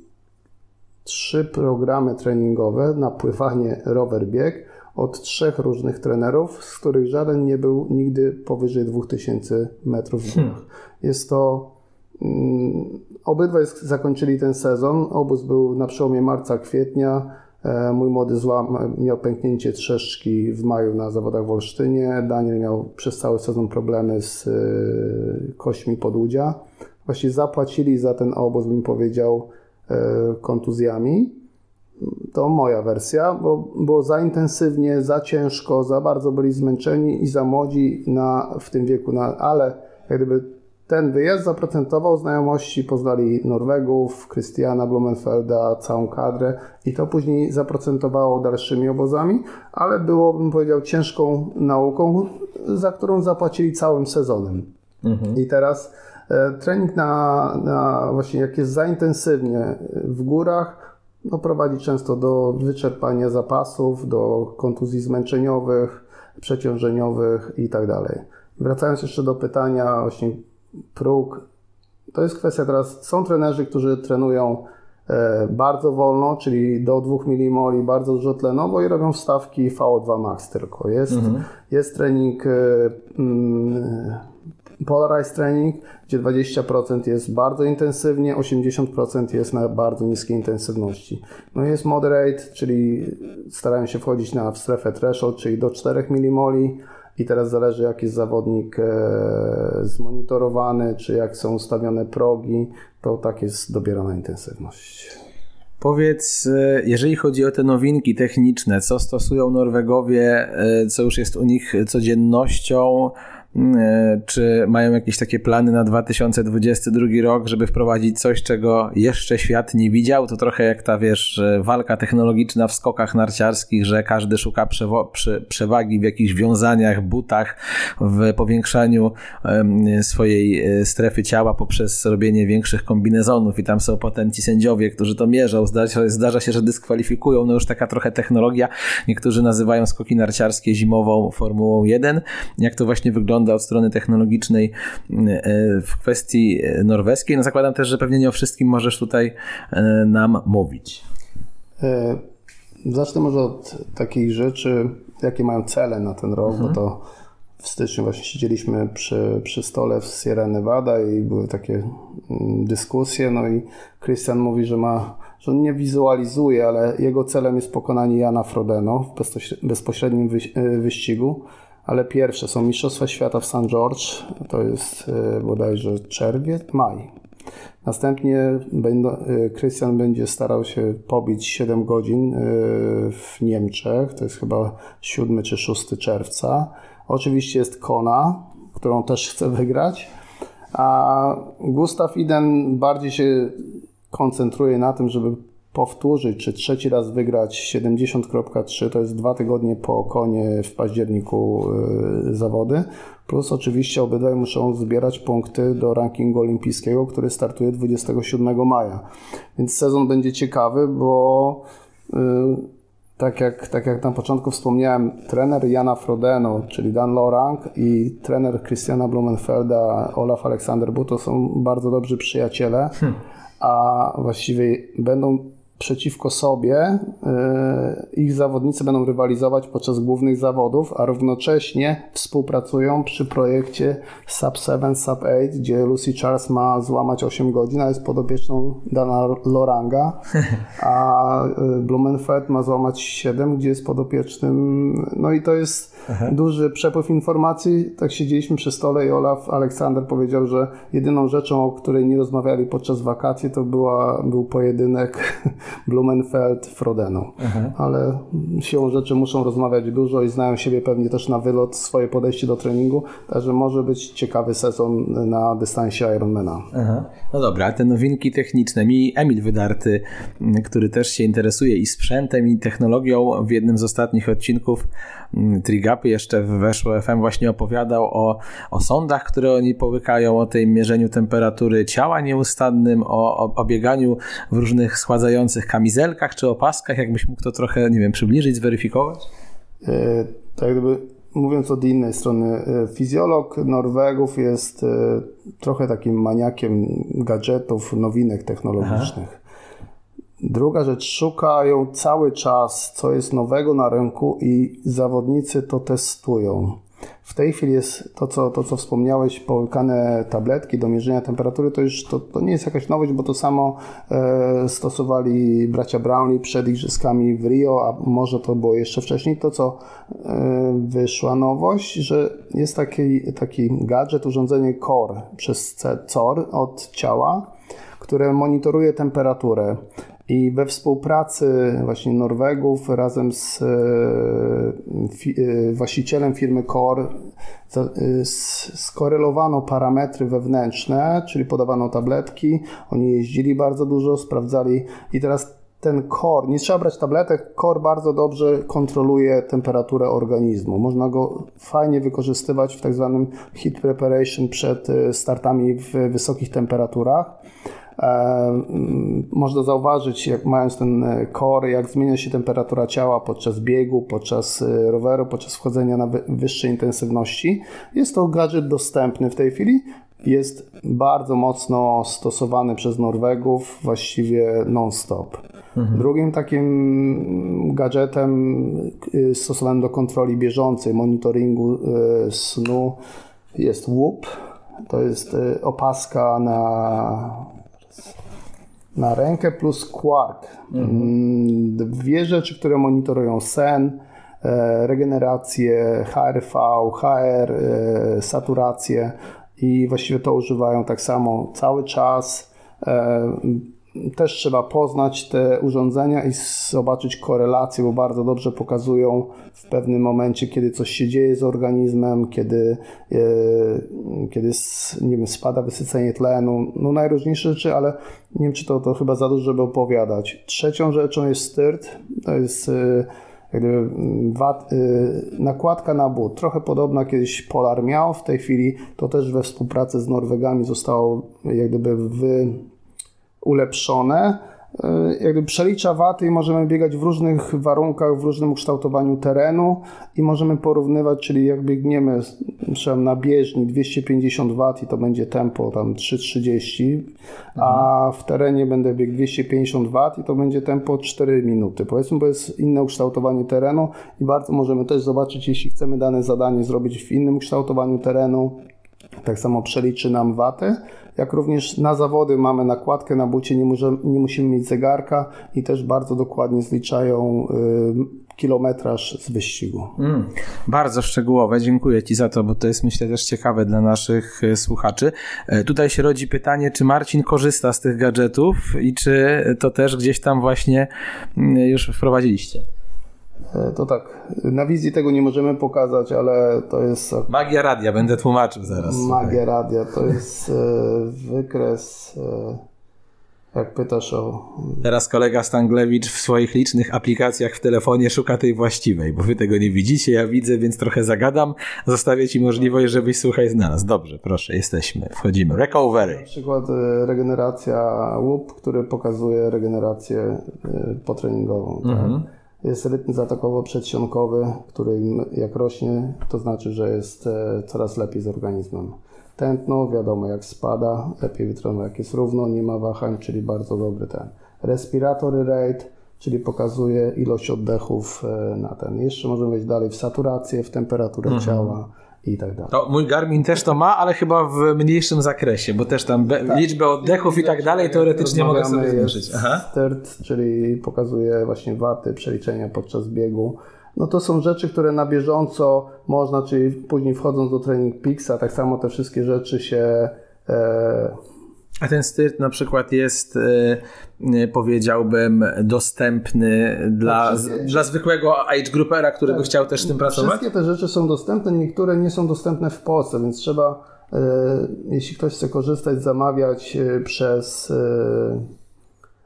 trzy programy treningowe na pływanie, rower, bieg od trzech różnych trenerów, z których żaden nie był nigdy powyżej 2000 metrów w górach. Hmm. Jest to mm, Obydwaj zakończyli ten sezon. Obóz był na przełomie marca-kwietnia. E, mój młody złam miał pęknięcie trzeszczki w maju na zawodach w Olsztynie. Daniel miał przez cały sezon problemy z e, kośćmi podłudzia. Właściwie zapłacili za ten obóz, bym powiedział, e, kontuzjami. To moja wersja, bo było za intensywnie, za ciężko, za bardzo byli zmęczeni i za młodzi na, w tym wieku, na, ale jak gdyby ten wyjazd zaprocentował znajomości, poznali Norwegów, Christiana Blumenfelda, całą kadrę i to później zaprocentowało dalszymi obozami, ale było, bym powiedział, ciężką nauką, za którą zapłacili całym sezonem. Mhm. I teraz e, trening na, na, właśnie jak jest za intensywnie w górach, no prowadzi często do wyczerpania zapasów, do kontuzji zmęczeniowych, przeciążeniowych i tak dalej. Wracając jeszcze do pytania właśnie próg. To jest kwestia teraz. Są trenerzy, którzy trenują e, bardzo wolno, czyli do 2 mmol, bardzo dużo tlenowo i robią wstawki VO2 max tylko. Jest, mhm. jest trening e, mm, Polarized Training, gdzie 20% jest bardzo intensywnie, 80% jest na bardzo niskiej intensywności. No jest Moderate, czyli starają się wchodzić na w strefę threshold, czyli do 4 mmol, i teraz zależy, jak jest zawodnik e, zmonitorowany, czy jak są ustawione progi, to tak jest dobierana intensywność. Powiedz, e, jeżeli chodzi o te nowinki techniczne, co stosują Norwegowie, e, co już jest u nich codziennością, czy mają jakieś takie plany na 2022 rok, żeby wprowadzić coś, czego jeszcze świat nie widział? To trochę jak ta, wiesz, walka technologiczna w skokach narciarskich, że każdy szuka przewagi w jakichś wiązaniach, butach, w powiększaniu swojej e, strefy ciała poprzez robienie większych kombinezonów i tam są potem ci sędziowie, którzy to mierzą. Zdarza się, że dyskwalifikują. No już taka trochę technologia. Niektórzy nazywają skoki narciarskie zimową Formułą 1. Jak to właśnie wygląda wygląda od strony technologicznej w kwestii norweskiej. No zakładam też, że pewnie nie o wszystkim możesz tutaj nam mówić. Zacznę może od takich rzeczy, jakie mają cele na ten rok, mhm. bo to w styczniu właśnie siedzieliśmy przy, przy stole w Sierra Nevada i były takie mm, dyskusje, no i Christian mówi, że ma, że on nie wizualizuje, ale jego celem jest pokonanie Jana Frodeno w bezpośrednim e, wyścigu, ale pierwsze są Mistrzostwa Świata w St. George, to jest e, bodajże czerwiec, maj, Następnie Krystian będzie starał się pobić 7 godzin e, w Niemczech, to jest chyba 7 czy 6 czerwca. Oczywiście jest Kona, którą też chce wygrać, a Gustav Iden bardziej się koncentruje na tym, żeby powtórzyć, czy trzeci raz wygrać 70.3, to jest dwa tygodnie po konie w październiku yy, zawody. Plus oczywiście obydwaj muszą zbierać punkty do rankingu olimpijskiego, który startuje 27 maja. Więc sezon będzie ciekawy, bo yy, tak jak, tak jak na początku wspomniałem, trener Jana Frodeno, czyli Dan Lorang i trener Christiana Blumenfelda, Olaf Alexander Buto są bardzo dobrzy przyjaciele, hmm. a właściwie będą przeciwko sobie. E, ich zawodnicy będą rywalizować podczas głównych zawodów, a równocześnie współpracują przy projekcie Sub 7, Sub 8, gdzie Lucy Charles ma złamać 8 godzin, a jest podopieczną Dana Loranga, a e, Blumenfeld ma złamać 7, gdzie jest podopiecznym. No i to jest Aha. duży przepływ informacji. Tak siedzieliśmy przy stole i Olaf Aleksander powiedział, że jedyną rzeczą, o której nie rozmawiali podczas wakacji, to była, był pojedynek Blumenfeld, Frodeno. Mhm. Ale siłą rzeczy muszą rozmawiać dużo i znają siebie pewnie też na wylot, swoje podejście do treningu, także może być ciekawy sezon na dystansie Ironmana. Mhm. No dobra, te nowinki techniczne. Mi Emil Wydarty, który też się interesuje i sprzętem, i technologią, w jednym z ostatnich odcinków mm, Trigapy jeszcze w Weszło FM właśnie opowiadał o, o sondach, które oni połykają, o tej mierzeniu temperatury ciała nieustannym, o, o, o bieganiu w różnych schładzających kamizelkach czy opaskach. Jakbyś mógł to trochę, nie wiem, przybliżyć, zweryfikować? E, tak jakby mówiąc od innej strony, e, fizjolog Norwegów jest e, trochę takim maniakiem gadżetów, nowinek technologicznych. Aha. Druga rzecz, szukają cały czas, co jest nowego na rynku i zawodnicy to testują. W tej chwili jest to, co, to, co wspomniałeś, połykane tabletki do mierzenia temperatury, to już to, to nie jest jakaś nowość, bo to samo e, stosowali bracia Brownlee przed igrzyskami w Rio, a może to było jeszcze wcześniej. To, co e, wyszła nowość, że jest taki, taki gadżet, urządzenie CORE przez COR od ciała, które monitoruje temperaturę. I we współpracy właśnie Norwegów razem z e, e, właścicielem firmy Core e, skorelowano parametry wewnętrzne, czyli podawano tabletki. Oni jeździli bardzo dużo, sprawdzali i teraz ten core, nie trzeba brać tabletek, core bardzo dobrze kontroluje temperaturę organizmu. Można go fajnie wykorzystywać w tak zwanym heat preparation przed startami w wysokich temperaturach. E, mm, można zauważyć, jak mając ten e, core, jak zmienia się temperatura ciała podczas biegu, podczas e, roweru, podczas wchodzenia na wyższej intensywności. Jest to gadżet dostępny w tej chwili. Jest bardzo mocno stosowany przez Norwegów, właściwie non-stop. Mhm. Drugim takim gadżetem stosowanym do kontroli bieżącej, monitoringu snu jest WHOOP. To jest opaska na na rękę plus Quark. Mhm. Dwie rzeczy, które monitorują sen, e, regenerację, HRV, HR, e, saturację i właściwie to używają tak samo cały czas. Też trzeba poznać te urządzenia i zobaczyć korelacje, bo bardzo dobrze pokazują w pewnym momencie, kiedy coś się dzieje z organizmem, kiedy, e, kiedy nie wiem, spada wysycenie tlenu, no najróżniejsze rzeczy, ale nie wiem, czy to, to chyba za dużo, żeby opowiadać. Trzecią rzeczą jest styrt, to jest e, jakby wat, e, nakładka na but, trochę podobna kiedyś Polar miał, w tej chwili to też we współpracy z Norwegami zostało jak gdyby wy ulepszone. e, jakby przelicza waty i możemy biegać w różnych warunkach, w różnym ukształtowaniu terenu i możemy porównywać, czyli jak biegniemy na bieżni 250 W i to będzie tempo tam 3,30, a w terenie będę biegł 250 W i to będzie tempo 4 minuty. Powiedzmy, bo jest inne ukształtowanie terenu i bardzo możemy też zobaczyć, jeśli chcemy dane zadanie zrobić w innym ukształtowaniu terenu, tak samo przeliczy nam waty, jak również na zawody mamy nakładkę na bucie, nie, możemy, nie musimy mieć zegarka i też bardzo dokładnie zliczają y, kilometraż z wyścigu. Mm, bardzo szczegółowe, dziękuję Ci za to, bo to jest myślę też ciekawe dla naszych y, słuchaczy. E, tutaj się rodzi pytanie, czy Marcin korzysta z tych gadżetów i czy to też gdzieś tam właśnie mm, już wprowadziliście? E, to tak, na wizji tego nie możemy pokazać, ale to jest. Magia radia, będę tłumaczył zaraz. Magia radia to jest e, wykres. E, jak pytasz o. Teraz kolega Stanglewicz w swoich licznych aplikacjach w telefonie szuka tej właściwej, bo wy tego nie widzicie, ja widzę, więc trochę zagadam. Zostawię ci możliwość, żebyś słuchaj znalazł. Dobrze, proszę, jesteśmy, wchodzimy. Recovery. Na przykład regeneracja łup, który pokazuje regenerację potreningową. Tak? Mhm. Jest rytm zatokowo-przedsionkowy, który jak rośnie, to znaczy, że jest e, coraz lepiej z organizmem. Tętno, wiadomo jak spada, lepiej wytrenował jak jest równo, nie ma wahań, czyli bardzo dobry ten. Respiratory rate, czyli pokazuje ilość oddechów e, na ten. Jeszcze możemy wejść dalej w saturację, w temperaturę mhm. ciała i tak dalej. To mój Garmin też to ma, ale chyba w mniejszym zakresie, bo też tam tak. liczbę oddechów i tak dalej teoretycznie mogę sobie zmniejszyć. Stert, czyli pokazuje właśnie waty, przeliczenia podczas biegu. No to są rzeczy, które na bieżąco można, czyli później wchodząc do Training Pixa, tak samo te wszystkie rzeczy się e, a ten styrt na przykład jest, e, e, powiedziałbym, dostępny dla, dla zwykłego age groupera, który tak. by chciał też z tym pracować? Wszystkie te rzeczy są dostępne, niektóre nie są dostępne w Polsce, więc trzeba, e, jeśli ktoś chce korzystać, zamawiać przez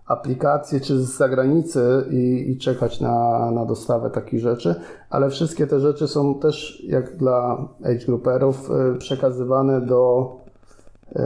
aplikacje czy z zagranicy i, i czekać na, na dostawę takich rzeczy, ale wszystkie te rzeczy są też, jak dla age grouperów, przekazywane do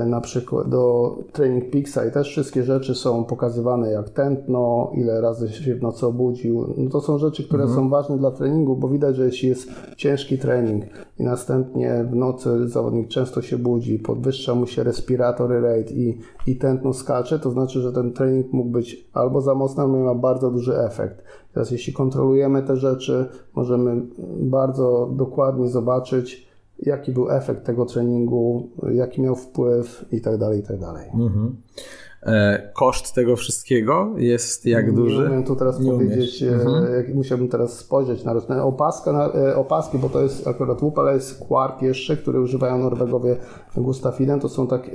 na przykład do Training Pixa i też wszystkie rzeczy są pokazywane jak tętno, ile razy się w nocy obudził. No to są rzeczy, które mhm. są ważne dla treningu, bo widać, że jeśli jest ciężki trening i następnie w nocy zawodnik często się budzi, podwyższa mu się respiratory rate i, i tętno skacze, to znaczy, że ten trening mógł być albo za mocny, albo ma bardzo duży efekt. Teraz jeśli kontrolujemy te rzeczy, możemy bardzo dokładnie zobaczyć, jaki był efekt tego treningu, jaki miał wpływ i tak dalej, i tak dalej. Mhm. E, koszt tego wszystkiego jest jak nie duży? Nie umiem tu teraz nie powiedzieć, e, mhm. jak, musiałbym teraz spojrzeć na, opaskę, na, e, opaski, bo to jest akurat łup, ale jest Quark jeszcze, który używają Norwegowie Gustafiden, to są tak,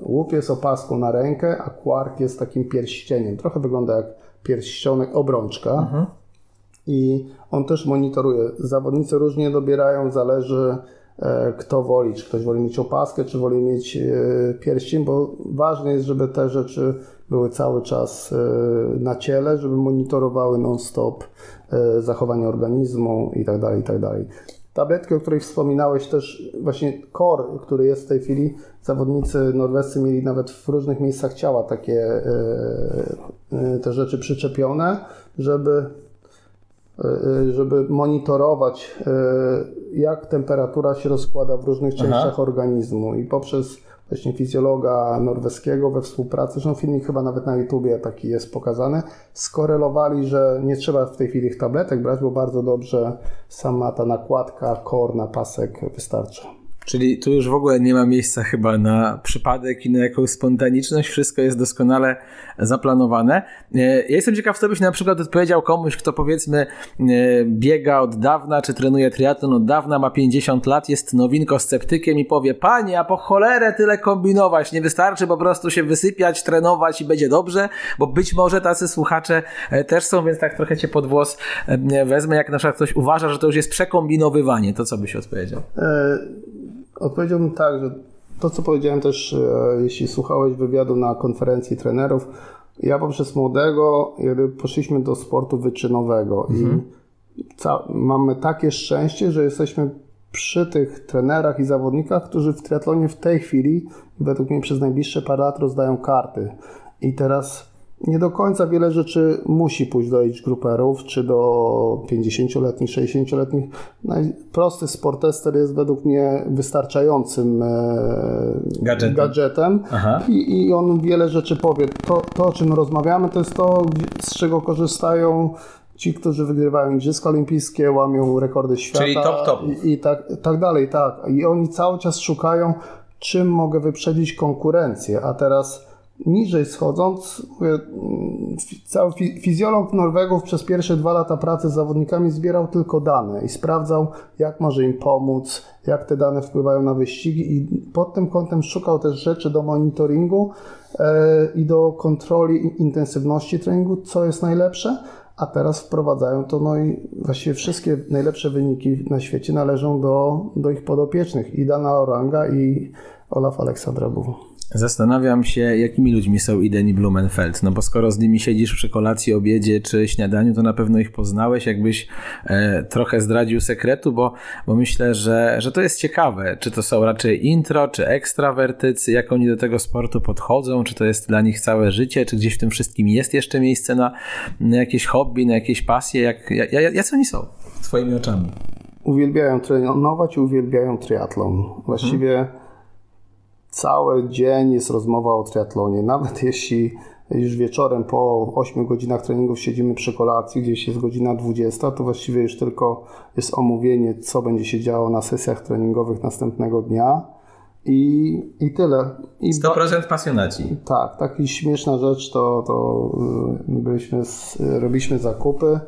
łup jest opaską na rękę, a Quark jest takim pierścieniem, trochę wygląda jak pierścionek, obrączka. Mhm. I on też monitoruje. Zawodnicy różnie dobierają, zależy kto woli, czy ktoś woli mieć opaskę, czy woli mieć e, pierścień, bo ważne jest, żeby te rzeczy były cały czas e, na ciele, żeby monitorowały non-stop zachowanie organizmu i tak dalej, i tak. Tabletki, o której wspominałeś też, właśnie core, który jest w tej chwili, zawodnicy norwescy mieli nawet w różnych miejscach ciała takie te rzeczy przyczepione, żeby żeby monitorować, y, jak temperatura się rozkłada w różnych częściach Aha. organizmu i poprzez właśnie fizjologa norweskiego we współpracy, zresztą filmik chyba nawet na YouTubie taki jest pokazany, skorelowali, że nie trzeba w tej chwili ich tabletek brać, bo bardzo dobrze sama ta nakładka, kor na pasek wystarcza. Czyli tu już w ogóle nie ma miejsca chyba na przypadek i na jakąś spontaniczność. Wszystko jest doskonale zaplanowane. E, ja jestem ciekaw, co byś na przykład odpowiedział komuś, kto powiedzmy e, biega od dawna, czy trenuje triatlon od dawna, ma 50 lat, jest nowinko sceptykiem i powie, panie, a po cholerę tyle kombinować, nie wystarczy po prostu się wysypiać, trenować i będzie dobrze, bo być może tacy słuchacze e, też są, więc tak trochę cię pod włos wezmę, jak na przykład ktoś uważa, że to już jest przekombinowywanie, to co byś odpowiedział? Odpowiedziałbym tak, że to, co powiedziałem też, e, jeśli słuchałeś wywiadu na konferencji trenerów, ja poprzez młodego poszliśmy do sportu wyczynowego mhm. i mamy takie szczęście, że jesteśmy przy tych trenerach i zawodnikach, którzy w triatlonie w tej chwili, według mnie przez najbliższe parę lat rozdają karty. I teraz nie do końca wiele rzeczy musi pójść do age grouperów, czy do 50-letnich, 60-letnich. Prosty sport tester jest według mnie wystarczającym e, gadżetem, gadżetem i, i on wiele rzeczy powie. To, to, o czym rozmawiamy, to jest to, z czego korzystają ci, którzy wygrywają Igrzyska Olimpijskie, łamią rekordy świata. Czyli top, top. I, i tak, tak dalej, tak. I oni cały czas szukają, czym mogę wyprzedzić konkurencję, a teraz niżej schodząc, mówię, cały fizjolog Norwegów przez pierwsze dwa lata pracy z zawodnikami zbierał tylko dane i sprawdzał, jak może im pomóc, jak te dane wpływają na wyścigi i pod tym kątem szukał też rzeczy do monitoringu e, i do kontroli intensywności treningu, co jest najlepsze, a teraz wprowadzają to, no i właściwie wszystkie najlepsze wyniki na świecie należą do, do ich podopiecznych, i Dana Oranga i Olaf Aleksandra Buwu. Zastanawiam się, jakimi ludźmi są Ideni Blumenfeld. No bo skoro z nimi siedzisz przy kolacji, obiedzie czy śniadaniu, to na pewno ich poznałeś. Jakbyś e, trochę zdradził sekretu, bo, bo myślę, że, że to jest ciekawe. Czy to są raczej intro, czy ekstrawertycy, jak oni do tego sportu podchodzą, czy to jest dla nich całe życie, czy gdzieś w tym wszystkim jest jeszcze miejsce na, na jakieś hobby, na jakieś pasje. Jak, jak, jak oni są twoimi oczami? Uwielbiają trenować i uwielbiają triatlon. Właściwie hmm cały dzień jest rozmowa o triatlonie. Nawet jeśli już wieczorem po 8 godzinach treningów siedzimy przy kolacji, gdzieś jest godzina 20, to właściwie już tylko jest omówienie, co będzie się działo na sesjach treningowych następnego dnia. I, i tyle. I 100% pasjonaci. Tak, taka śmieszna rzecz to, to y, byliśmy z, robiliśmy zakupy e,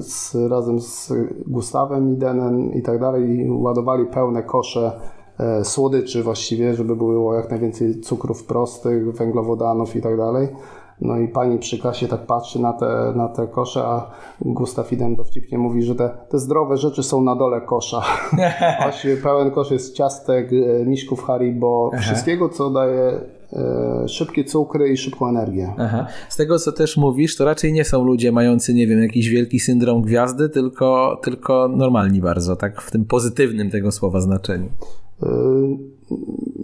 z, razem z Gustawem Idenem i tak dalej i ładowali pełne kosze słodyczy właściwie, żeby było jak najwięcej cukrów prostych, węglowodanów i tak dalej. No i pani przy kasie tak patrzy na te, na te kosze, a Gustaw Iden dowcipnie mówi, że te, te zdrowe rzeczy są na dole kosza. Właściwie pełen kosz jest ciastek, e, miśków Haribo, Aha. wszystkiego, co daje e, szybkie cukry i szybką energię. Aha. Z tego, co też mówisz, to raczej nie są ludzie mający, nie wiem, jakiś wielki syndrom gwiazdy, tylko, tylko normalni bardzo, tak w tym pozytywnym tego słowa znaczeniu.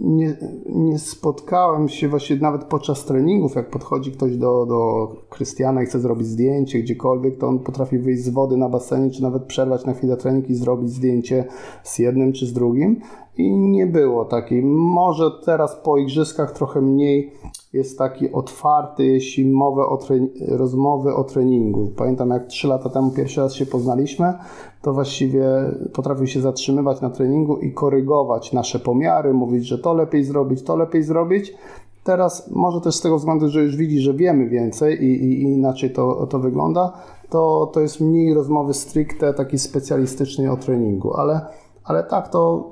Nie, nie, spotkałem się właśnie nawet podczas treningów, jak podchodzi ktoś do, do Krystiana i chce zrobić zdjęcie gdziekolwiek, to on potrafi wyjść z wody na basenie, czy nawet przerwać na chwilę trening i zrobić zdjęcie z jednym czy z drugim. I nie było takiej. Może teraz po igrzyskach trochę mniej jest taki otwarty, jeśli mowę o rozmowy o treningu. Pamiętam jak trzy lata temu pierwszy raz się poznaliśmy, to właściwie potrafił się zatrzymywać na treningu i korygować nasze pomiary, mówić, że to lepiej zrobić, to lepiej zrobić. Teraz może też z tego względu, że już widzi, że wiemy więcej i, i, i inaczej to, to wygląda, to, to jest mniej rozmowy stricte takiej specjalistycznej o treningu, ale ale tak, to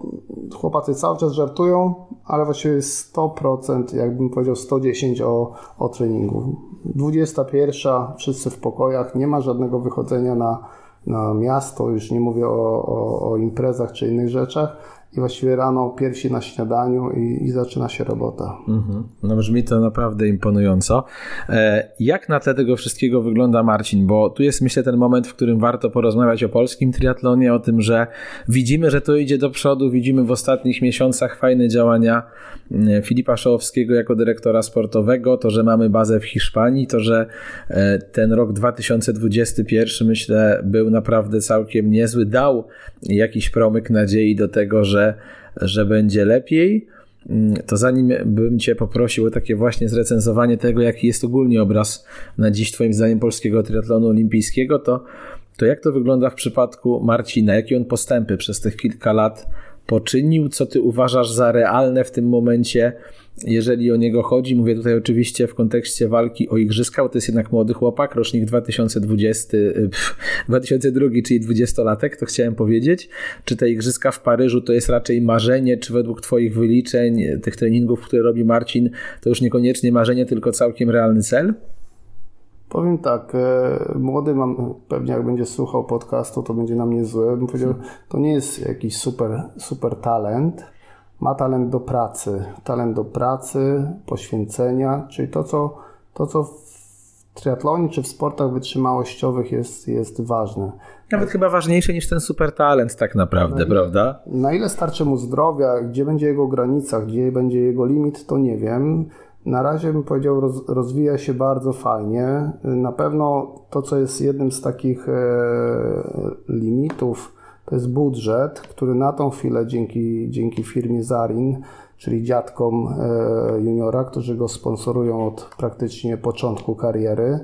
chłopacy cały czas żartują, ale właściwie 100%, jakbym powiedział 110 o, o treningu. 21, wszyscy w pokojach, nie ma żadnego wychodzenia na, na miasto, już nie mówię o, o, o imprezach czy innych rzeczach i właściwie rano piersi na śniadaniu i, i zaczyna się robota. Mhm. No brzmi to naprawdę imponująco. E, jak na tle tego wszystkiego wygląda Marcin? Bo tu jest myślę ten moment, w którym warto porozmawiać o polskim triatlonie, o tym, że widzimy, że to idzie do przodu, widzimy w ostatnich miesiącach fajne działania e, Filipa Szołowskiego jako dyrektora sportowego, to, że mamy bazę w Hiszpanii, to, że e, ten rok 2021 myślę był naprawdę całkiem niezły, dał jakiś promyk nadziei do tego, że że, będzie lepiej, mm, to zanim bym Cię poprosił o takie właśnie zrecenzowanie tego, jaki jest ogólnie obraz na dziś Twoim zdaniem polskiego triatlonu olimpijskiego, to, to jak to wygląda w przypadku Marcina? Jakie on postępy przez tych kilka lat poczynił? Co Ty uważasz za realne w tym momencie jeżeli o niego chodzi, mówię tutaj oczywiście w kontekście walki o igrzyska, bo to jest jednak młody chłopak, rocznik 2020, 2002, y, czyli 20-latek, to chciałem powiedzieć. Czy te igrzyska w Paryżu to jest raczej marzenie, czy według Twoich wyliczeń, tych treningów, które robi Marcin, to już niekoniecznie marzenie, tylko całkiem realny cel? Powiem tak, e, młody mam, pewnie jak będzie słuchał podcastu, to będzie na mnie zły. Bym powiedział, to nie jest jakiś super, super talent, ma talent do pracy, talent do pracy, poświęcenia, czyli to, co, to, co w triatlonie czy w sportach wytrzymałościowych jest, jest ważne. Nawet chyba ważniejsze niż ten super talent tak naprawdę, na prawda? Na ile starczy mu zdrowia, gdzie będzie jego granica, gdzie będzie jego limit, to nie wiem. Na razie bym powiedział, roz, rozwija się bardzo fajnie. Na pewno to, co jest jednym z takich e, limitów, to jest budżet, który na tą chwilę dzięki, dzięki firmie Zarin, czyli dziadkom e, juniora, którzy go sponsorują od praktycznie początku kariery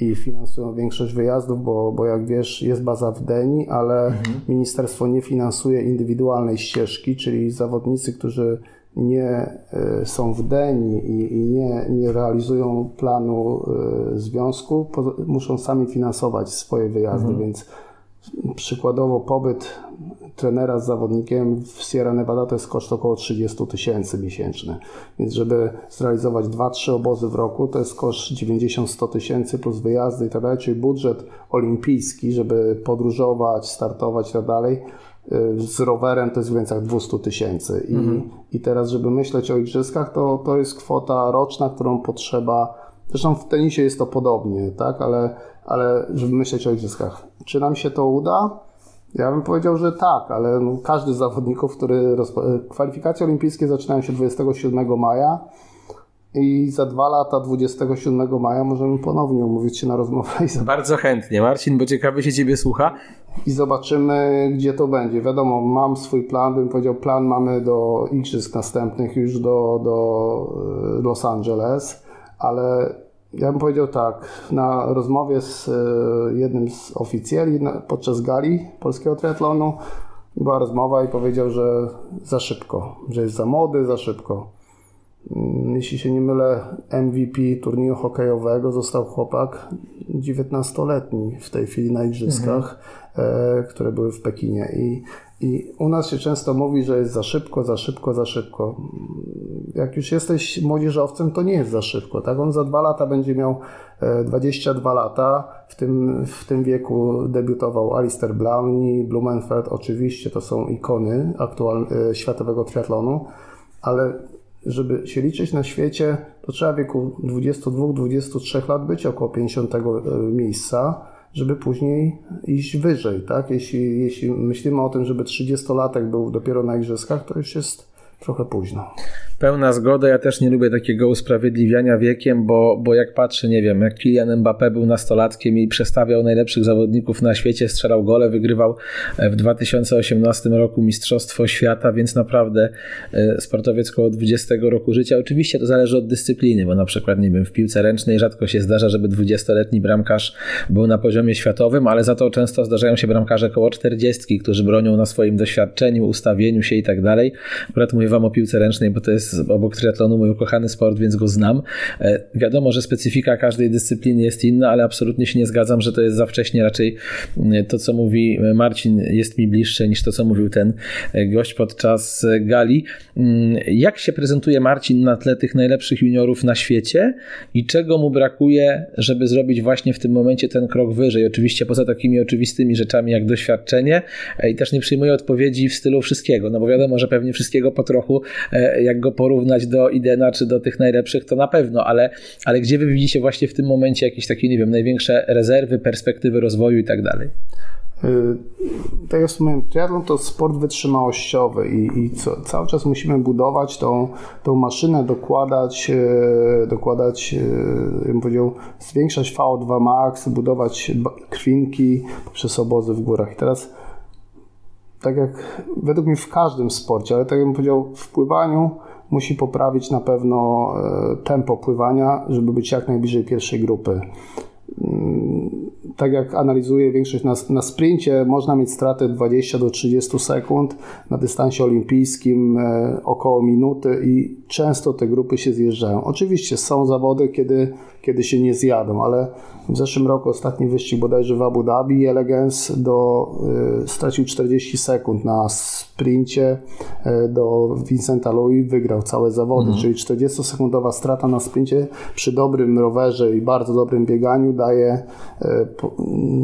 i finansują większość wyjazdów, bo, bo jak wiesz, jest baza w Deni, ale mhm. ministerstwo nie finansuje indywidualnej ścieżki, czyli zawodnicy, którzy nie e, są w Deni i, i nie, nie realizują planu e, związku, muszą sami finansować swoje wyjazdy, mhm. więc przykładowo pobyt trenera z zawodnikiem w Sierra Nevada to jest koszt około 30 tysięcy miesięczny. Więc żeby zrealizować 2-3 obozy w roku, to jest koszt 90-100 tysięcy plus wyjazdy i tak dalej, czyli budżet olimpijski, żeby podróżować, startować i tak dalej, y, z rowerem to jest w granicach 200 tysięcy. I, mhm. I teraz, żeby myśleć o igrzyskach, to, to jest kwota roczna, którą potrzeba. Zresztą w tenisie jest to podobnie, tak? ale, ale żeby myśleć o igrzyskach. Czy nam się to uda? Ja bym powiedział, że tak, ale no, każdy z zawodników, który kwalifikacje olimpijskie zaczynają się 27 maja i za dwa lata 27 maja możemy ponownie umówić się na rozmowę. Bardzo chętnie, Marcin, bo ciekawy się Ciebie słucha. I zobaczymy, gdzie to będzie. Wiadomo, mam swój plan, bym powiedział, plan mamy do igrzysk następnych już do, do e, Los Angeles, ale ja bym powiedział tak, na rozmowie z e, jednym z oficjeli podczas gali polskiego triatlonu była rozmowa i powiedział, że za szybko, że jest za młody, za szybko. Mm, jeśli się nie mylę, MVP turnieju hokejowego został chłopak 19-letni w tej chwili na igrzyskach, mhm. które były w Pekinie. I i u nas się często mówi, że jest za szybko, za szybko, za szybko. Jak już jesteś młodzieżowcem, to nie jest za szybko. Tak? On za dwa lata będzie miał 22 e, lata. W tym, w tym wieku debiutował Alistair Blowney, Blumenfeld. Oczywiście to są ikony aktual, e, światowego triatlonu, ale żeby się liczyć na świecie, to trzeba w wieku 22-23 lat być około 50 e, miejsca żeby później iść wyżej, tak? Jeśli, jeśli myślimy o tym, żeby 30-latek był dopiero na igrzyskach, to już jest trochę późno. Pełna zgoda, ja też nie lubię takiego usprawiedliwiania wiekiem, bo, bo jak patrzę, nie wiem, jak Kylian Mbappé był nastolatkiem i przestawiał najlepszych zawodników na świecie, strzelał gole, wygrywał e, w 2018 roku Mistrzostwo Świata, więc naprawdę e, sportowiec koło 20 roku życia. Oczywiście to zależy od dyscypliny, bo na przykład, nie wiem, w piłce ręcznej rzadko się zdarza, żeby 20-letni bramkarz był na poziomie światowym, ale za to często zdarzają się bramkarze koło 40, którzy bronią na swoim doświadczeniu, ustawieniu się i tak dalej. Akurat mówię wam o piłce ręcznej, bo to jest obok triatlonu mój ukochany sport, więc go znam. E, wiadomo, że specyfika każdej dyscypliny jest inna, ale absolutnie się nie zgadzam, że to jest za wcześnie. Raczej mm, to, co mówi Marcin, jest mi bliższe niż to, co mówił ten e, gość podczas gali. Mm, jak się prezentuje Marcin na tle tych najlepszych juniorów na świecie i czego mu brakuje, żeby zrobić właśnie w tym momencie ten krok wyżej? Oczywiście poza takimi oczywistymi rzeczami jak doświadczenie e, i też nie przyjmuję odpowiedzi w stylu wszystkiego, no bo wiadomo, że pewnie wszystkiego po trochu, jak go porównać do Idena czy do tych najlepszych, to na pewno, ale, ale gdzie wy widzicie właśnie w tym momencie jakieś takie, nie wiem, największe rezerwy, perspektywy rozwoju i tak dalej? Y, tak jak wspomniałem, triathlon to sport wytrzymałościowy i, i co, cały czas musimy budować tą, tą maszynę, dokładać, y, dokładać, bym powiedział, zwiększać VO2 max, budować krwinki poprzez obozy w górach. I teraz tak jak według mnie w każdym sporcie, ale tak jak bym powiedział, w pływaniu musi poprawić na pewno e, tempo pływania, żeby być jak najbliżej pierwszej grupy. Mm, tak jak analizuje większość na, na sprincie, można mieć stratę 20 do 30 sekund, na dystansie olimpijskim e, około minuty i często te grupy się zjeżdżają. Oczywiście są zawody, kiedy, kiedy się nie zjadą, ale w zeszłym roku ostatni wyścig bodajże w Abu Dhabi Elegance do, y, stracił 40 sekund na sprincie y, do Vincenta Louis, wygrał całe zawody, mhm. czyli 40-sekundowa strata na sprincie przy dobrym rowerze i bardzo dobrym bieganiu daje, y,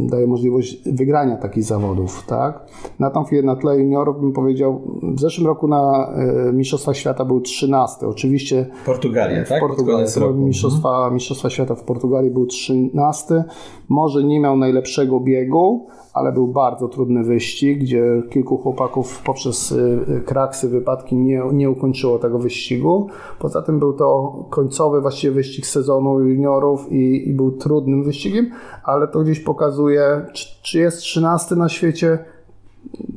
daje możliwość wygrania takich zawodów. Tak? Na tą chwilę na tle juniorów bym powiedział, w zeszłym roku na Mistrzostwach Świata był 13. Oczywiście Portugalia, tak? Portugalia, mistrzostwa, mistrzostwa Świata w Portugalii był 13 może nie miał najlepszego biegu, ale był bardzo trudny wyścig, gdzie kilku chłopaków poprzez y, kraksy, wypadki nie, nie ukończyło tego wyścigu. Poza tym był to końcowy właściwie wyścig sezonu juniorów i, i był trudnym wyścigiem, ale to gdzieś pokazuje, czy, czy jest 13 na świecie,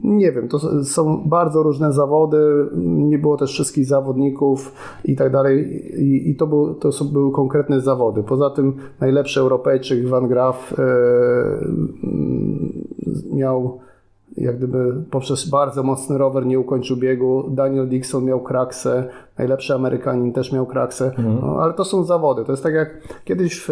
nie wiem, to są bardzo różne zawody, nie było też wszystkich zawodników i tak dalej i, i to, był, to są, były konkretne zawody. Poza tym najlepszy Europejczyk Van Graaf e, miał jak gdyby poprzez bardzo mocny rower nie ukończył biegu. Daniel Dixon miał kraksę, najlepszy Amerykanin też miał kraksę, mhm. no, ale to są zawody. To jest tak jak kiedyś w,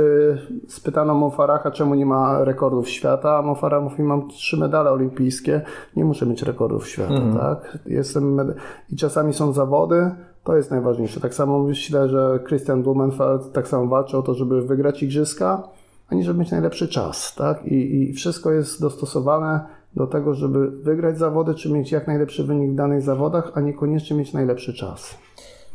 spytano Mofaracha, czemu nie ma rekordów świata, a Mofara mówi, mam trzy medale olimpijskie, nie muszę mieć rekordów świata, mhm. tak? Jestem I czasami są zawody, to jest najważniejsze. Tak samo myślę, że Christian Blumenfeld tak samo walczy o to, żeby wygrać igrzyska, ani żeby mieć najlepszy czas, tak? I, i wszystko jest dostosowane do tego, żeby wygrać zawody, czy mieć jak najlepszy wynik w danych zawodach, a niekoniecznie mieć najlepszy czas.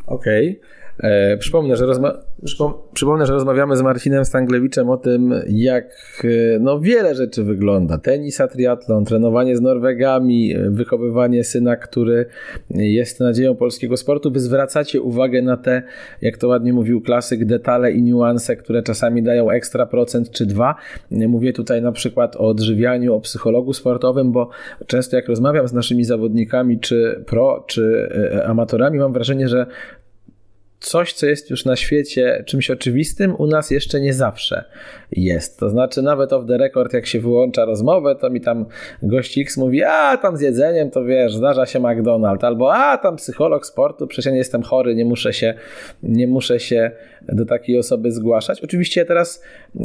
Okej. Okay. E, przypomnę, że rozma- przypom- przypomnę, że rozmawiamy z Marcinem Stanglewiczem o tym, jak e, no, wiele rzeczy wygląda. Tenisa, triatlon, trenowanie z Norwegami, wychowywanie syna, który jest nadzieją polskiego sportu. Wy zwracacie uwagę na te, jak to ładnie mówił klasyk, detale i niuanse, które czasami dają ekstra procent czy dwa. Mówię tutaj na przykład o odżywianiu, o psychologu sportowym, bo często jak rozmawiam z naszymi zawodnikami, czy pro, czy e, amatorami, mam wrażenie, że coś, co jest już na świecie czymś oczywistym, u nas jeszcze nie zawsze jest. To znaczy, nawet off the record, jak się wyłącza rozmowę, to mi tam gość X mówi, a tam z jedzeniem to wiesz, zdarza się McDonald's, albo a tam psycholog sportu, przecież ja nie jestem chory, nie muszę się, nie muszę się do takiej osoby zgłaszać. Oczywiście teraz,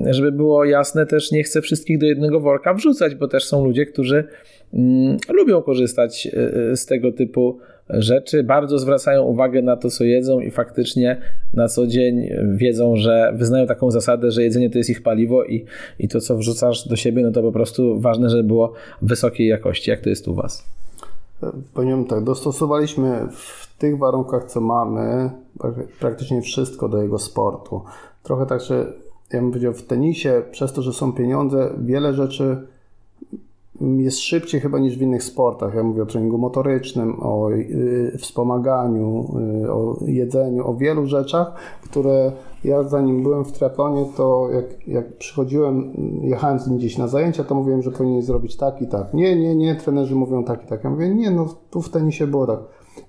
żeby było jasne, też nie chcę wszystkich do jednego worka wrzucać, bo też są ludzie, którzy mm, lubią korzystać y, y, z tego typu rzeczy, bardzo zwracają uwagę na to, co jedzą i faktycznie na co dzień wiedzą, że wyznają taką zasadę, że jedzenie to jest ich paliwo i, i to, co wrzucasz do siebie, no to po prostu ważne, żeby było wysokiej jakości. Jak to jest u Was? Powiem tak, dostosowaliśmy w tych warunkach, co mamy, praktycznie wszystko do jego sportu. Trochę tak, że ja bym powiedział, w tenisie, przez to, że są pieniądze, wiele rzeczy jest szybciej chyba niż w innych sportach. Ja mówię o treningu motorycznym, o y, wspomaganiu, y, o jedzeniu, o wielu rzeczach, które ja zanim byłem w triatlonie, to jak, jak przychodziłem, jechałem z nim gdzieś na zajęcia, to mówiłem, że powinien zrobić tak i tak. Nie, nie, nie, trenerzy mówią tak i tak. Ja mówię, nie, no tu w tenisie było tak.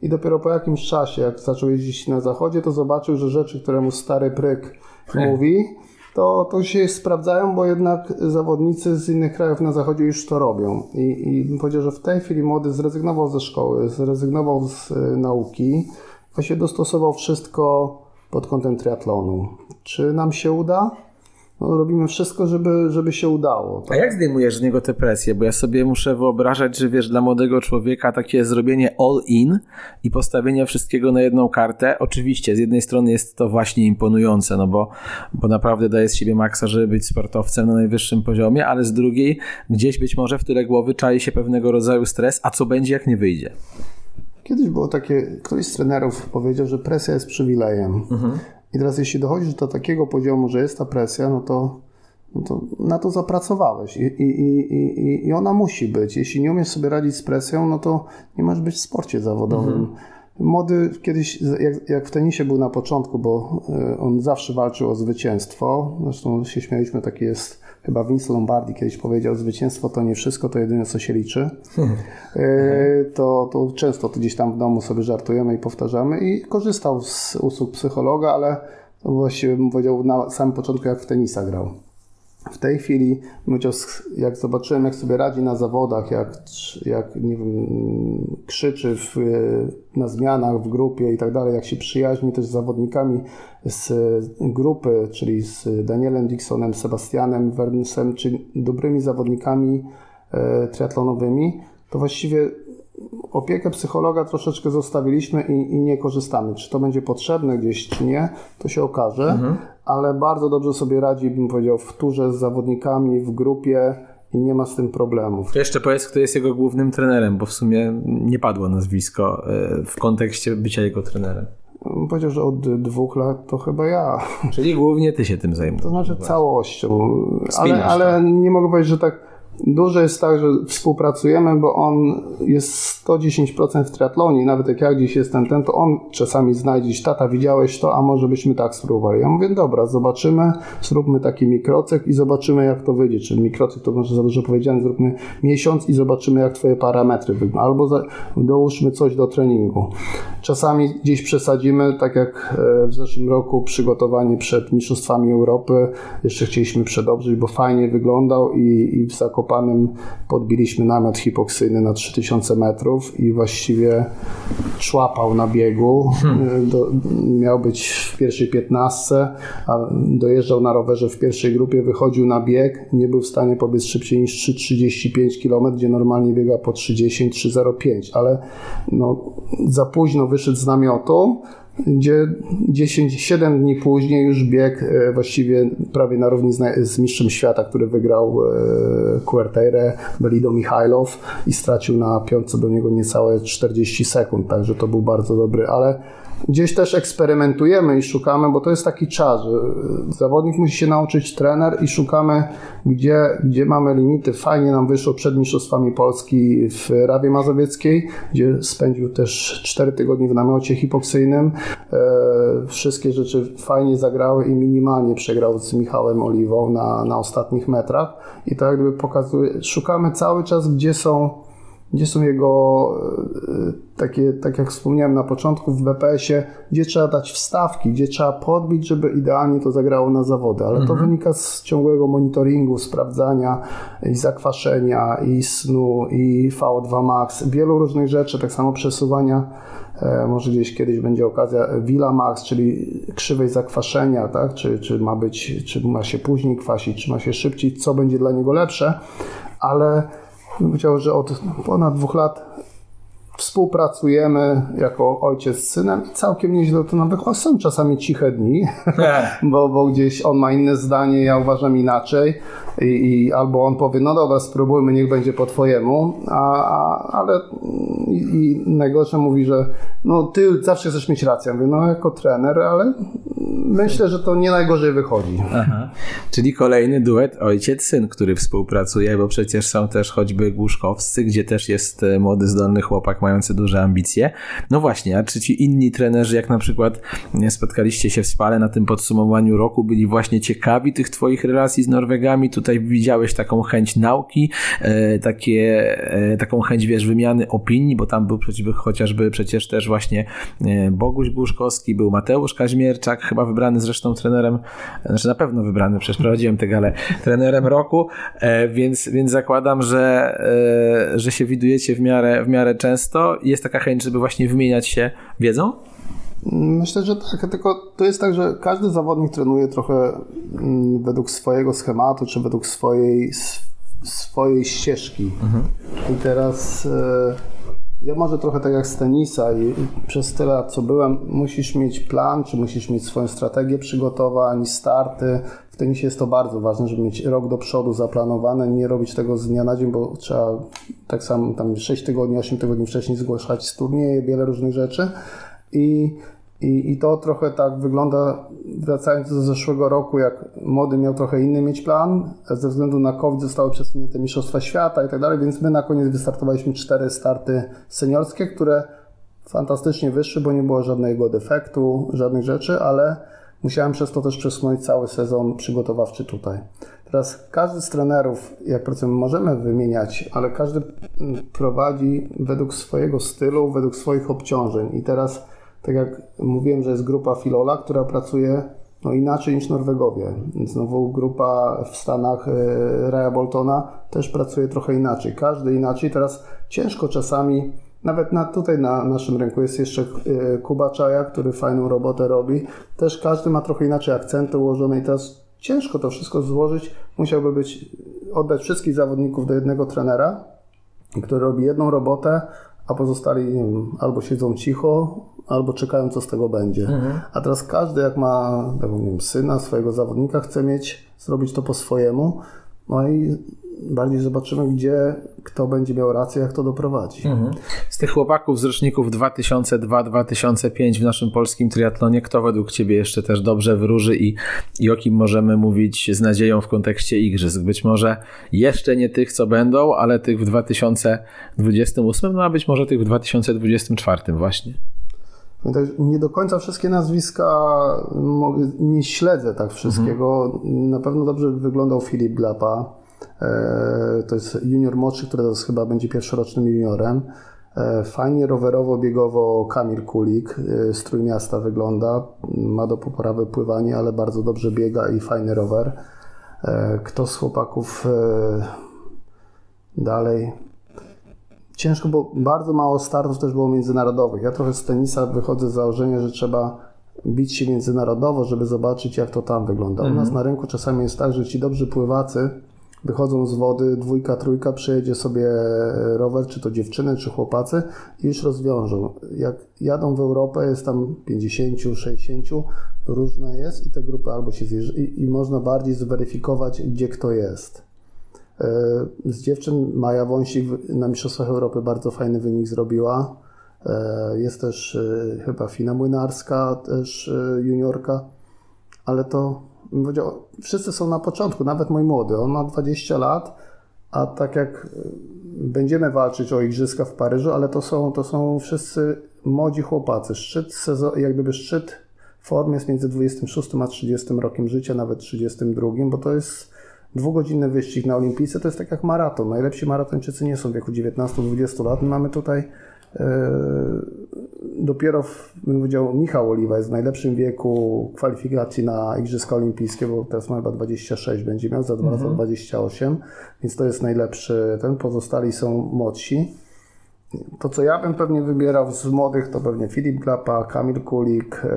I dopiero po jakimś czasie, jak zaczął jeździć na zachodzie, to zobaczył, że rzeczy, które mu stary pryk mówi, to, to się sprawdzają, bo jednak zawodnicy z innych krajów na zachodzie już to robią. I, i powiedział, że w tej chwili młody zrezygnował ze szkoły, zrezygnował z y, nauki, właśnie dostosował wszystko pod kątem triatlonu. Czy nam się uda? No, robimy wszystko, żeby, żeby się udało. Tak? A jak zdejmujesz z niego tę presję? Bo ja sobie muszę wyobrażać, że wiesz, dla młodego człowieka takie zrobienie all in i postawienie wszystkiego na jedną kartę, oczywiście z jednej strony jest to właśnie imponujące, no bo, bo naprawdę daje z siebie maksa, żeby być sportowcem na najwyższym poziomie, ale z drugiej gdzieś być może w tyle głowy czai się pewnego rodzaju stres, a co będzie jak nie wyjdzie? Kiedyś było takie, któryś z trenerów powiedział, że presja jest przywilejem. Mhm. I teraz jeśli dochodzisz do takiego poziomu, że jest ta presja, no to, no to na to zapracowałeś I, i, i, i, ona musi być. Jeśli nie umiesz sobie radzić z presją, no to nie możesz być w sporcie zawodowym. Mhm. Młody kiedyś, jak, jak, w tenisie był na początku, bo e, on zawsze walczył o zwycięstwo. Zresztą się śmialiśmy, taki jest chyba Vince Lombardi kiedyś powiedział, zwycięstwo to nie wszystko, to jedyne co się liczy. E, to, to często to gdzieś tam w domu sobie żartujemy i powtarzamy i korzystał z usług psychologa, ale właściwie bym powiedział na samym początku jak w tenisa grał. W tej chwili, jak zobaczyłem, jak sobie radzi na zawodach, jak, jak nie wiem, krzyczy w, na zmianach w grupie i tak dalej, jak się przyjaźni też z zawodnikami z grupy, czyli z Danielem Dixonem, Sebastianem Wernsem, czy dobrymi zawodnikami e, triatlonowymi, to właściwie opiekę psychologa troszeczkę zostawiliśmy i, i, nie korzystamy. Czy to będzie potrzebne gdzieś, czy nie, to się okaże, mhm. ale bardzo dobrze sobie radzi, bym powiedział, w turze z zawodnikami, w grupie i nie ma z tym problemów. To jeszcze powiedz, kto jest jego głównym trenerem, bo w sumie nie padło nazwisko e, w kontekście bycia jego trenerem. Powiedział, że od dwóch lat to chyba ja. Czyli głównie ty się tym zajmujesz. To znaczy całością. Ale, ale nie mogę powiedzieć, że tak Dużo jest tak, że współpracujemy, bo on jest 110% w triatlonie. Nawet jak ja gdzieś jestem ten, to on czasami znajdzie, tata widziałeś to, a może byśmy tak spróbowali. Ja mówię, dobra, zobaczymy, zróbmy taki mikrocek i zobaczymy jak to wyjdzie. Czy mikrocek to może za dużo powiedziane, zróbmy miesiąc i zobaczymy jak twoje parametry wyglądają. Albo dołóżmy coś do treningu. Czasami gdzieś przesadzimy, tak jak e, w zeszłym roku przygotowanie przed Mistrzostwami Europy. Jeszcze chcieliśmy przedobrzyć, bo fajnie wyglądał i, i w Zakopane Zakopanym podbiliśmy namiot hipoksyjny na 3000 metrów i właściwie człapał na biegu. Hmm. Do, miał być w pierwszej 15, a dojeżdżał na rowerze w pierwszej grupie, wychodził na bieg, nie był w stanie pobiec szybciej niż 3,35 km, gdzie normalnie biega po 3,10, 3,05, ale no, za późno wyszedł z namiotu, gdzie 10, 7 dni później już bieg e, właściwie prawie na równi z, z mistrzem świata, który wygrał e, Kuerteire, Belido Michajlow i stracił na piątce do niego niecałe 40 sekund, także to był bardzo dobry, ale gdzieś też eksperymentujemy i szukamy, bo to jest taki czas, że zawodnik musi się nauczyć trener i szukamy, gdzie, gdzie mamy limity. Fajnie nam wyszło przed Mistrzostwami Polski w Rawie Mazowieckiej, gdzie spędził też 4 tygodnie w namiocie hipoksyjnym. E, wszystkie rzeczy fajnie zagrały i minimalnie przegrał z Michałem Oliwą na, na ostatnich metrach. I to jakby pokazuje, szukamy cały czas, gdzie są gdzie są jego e, takie, tak jak wspomniałem na początku w BPS-ie, gdzie trzeba dać wstawki, gdzie trzeba podbić, żeby idealnie to zagrało na zawody, ale to mhm. wynika z ciągłego monitoringu, sprawdzania i zakwaszenia, i snu, i VO2 max, wielu różnych rzeczy, tak samo przesuwania e, może gdzieś kiedyś będzie okazja Villa Max, czyli krzywej zakwaszenia, tak? czy, czy ma być, czy ma się później kwasić, czy ma się szybciej, co będzie dla niego lepsze, ale Powiedział, że od ponad dwóch lat współpracujemy jako ojciec z synem i całkiem nieźle to nam wychodzi. Są czasami ciche dni, bo, bo gdzieś on ma inne zdanie, ja uważam inaczej i, i albo on powie, no dobra, spróbujmy, niech będzie po twojemu, a, a ale i, i najgorsze mówi, że no ty zawsze chcesz mieć rację. mówię, no jako trener, ale myślę, że to nie najgorzej wychodzi. Aha. Czyli kolejny duet ojciec-syn, który współpracuje, bo przecież są też choćby Głuszkowscy, gdzie też jest e, młody, zdolny chłopak mający duże ambicje. No właśnie, a czy ci inni trenerzy, jak na przykład spotkaliście się w Spale na tym podsumowaniu roku, byli właśnie ciekawi tych twoich relacji z Norwegami? Tutaj widziałeś taką chęć nauki, e, takie, e, taką chęć, wiesz, wymiany opinii, bo tam był chociażby przecież też właśnie Boguś Głuszkowski, był Mateusz Kaźmierczak, chyba wybrany zresztą trenerem, znaczy na pewno wybrany, przecież prowadziłem tę galę, trenerem roku, e, więc, więc zakładam, że, e, że się widujecie w miarę, w miarę często jest taka chęć, żeby właśnie wymieniać się wiedzą? Myślę, że tak, tylko to jest tak, że każdy zawodnik trenuje trochę mm, według swojego schematu, czy według swojej, swojej ścieżki. Mhm. I teraz e, ja może trochę tak jak z tenisa i przez tyle lat, co byłem, musisz mieć plan, czy musisz mieć swoją strategię przygotowań, starty. W tenisie jest to bardzo ważne, żeby mieć rok do przodu zaplanowane, nie robić tego z dnia na dzień, bo trzeba tak samo tam 6 tygodni, 8 tygodni wcześniej zgłaszać turnieje, wiele różnych rzeczy. I i, I to trochę tak wygląda, wracając do zeszłego roku, jak młody miał trochę inny mieć plan, ze względu na COVID zostały przesunięte Mistrzostwa Świata i tak dalej, więc my na koniec wystartowaliśmy cztery starty seniorskie, które fantastycznie wyszły, bo nie było żadnego defektu, żadnych rzeczy, ale musiałem przez to też przesunąć cały sezon przygotowawczy tutaj. Teraz każdy z trenerów, jak pracujemy, możemy wymieniać, ale każdy prowadzi według swojego stylu, według swoich obciążeń i teraz tak jak mówiłem, że jest grupa Filola, która pracuje no inaczej niż Norwegowie. Znowu grupa w Stanach e, Raya Boltona też pracuje trochę inaczej. Każdy inaczej. Teraz ciężko czasami, nawet na, tutaj na naszym rynku jest jeszcze e, Kuba Czaja, który fajną robotę robi. Też każdy ma trochę inaczej akcenty ułożone i teraz ciężko to wszystko złożyć. Musiałby być, oddać wszystkich zawodników do jednego trenera, który robi jedną robotę, a pozostali wiem, albo siedzą cicho, albo czekają, co z tego będzie. Mhm. A teraz każdy, jak ma tak nie wiem, syna, swojego zawodnika, chce mieć, zrobić to po swojemu. No i bardziej zobaczymy, gdzie kto będzie miał rację, jak to doprowadzi. Mhm. Z tych chłopaków z roczników 2002-2005 w naszym polskim triatlonie, kto według Ciebie jeszcze też dobrze wróży i, i o kim możemy mówić z nadzieją w kontekście igrzysk? Być może jeszcze nie tych, co będą, ale tych w 2028, no a być może tych w 2024 właśnie. Nie do końca wszystkie nazwiska nie śledzę tak wszystkiego. Mhm. Na pewno dobrze wyglądał Filip Glapa. E, to jest junior młodszy, który teraz chyba będzie pierwszorocznym juniorem. E, fajnie rowerowo-biegowo Kamil Kulik e, z Trójmiasta wygląda. Ma do poprawy pływanie, ale bardzo dobrze biega i fajny rower. Kto z chłopaków dalej? Ciężko, bo bardzo mało startów też było międzynarodowych. Ja trochę z tenisa wychodzę z założenia, że trzeba bić się międzynarodowo, żeby zobaczyć, jak to tam wygląda. U nas mhm. na rynku czasami jest tak, że ci dobrzy pływacy wychodzą z wody, dwójka, trójka, przejedzie sobie rower, czy to dziewczyny, czy chłopacy i już rozwiążą. Jak jadą w Europę, jest tam 50, 60, różna jest i te grupy albo się zjeżdżają i, i można bardziej zweryfikować, gdzie kto jest. E, z dziewczyn Maja Wąsik na Mistrzostwach Europy bardzo fajny wynik zrobiła. E, jest też e, chyba Fina Młynarska, też juniorka, ale to powiedział, wszyscy są na początku, nawet mój młody, on ma 20 lat, a tak jak będziemy walczyć o igrzyska w Paryżu, ale to są, to są wszyscy młodzi chłopacy. Szczyt sezon, jak gdyby szczyt form jest między 26 a 30 rokiem życia, nawet 32, bo to jest dwugodzinny wyścig na Olimpijce, to jest tak jak maraton. Najlepsi maratończycy nie są w wieku 19-20 lat. My mamy tutaj e, dopiero, bym powiedział, Michał Oliwa jest w najlepszym wieku kwalifikacji na Igrzyska Olimpijskie, bo teraz ma chyba 26 będzie miał, za dwa lata mhm. 28, więc to jest najlepszy ten. Pozostali są młodsi. To, co ja bym pewnie wybierał z młodych, to pewnie Filip Glapa, Kamil Kulik. E,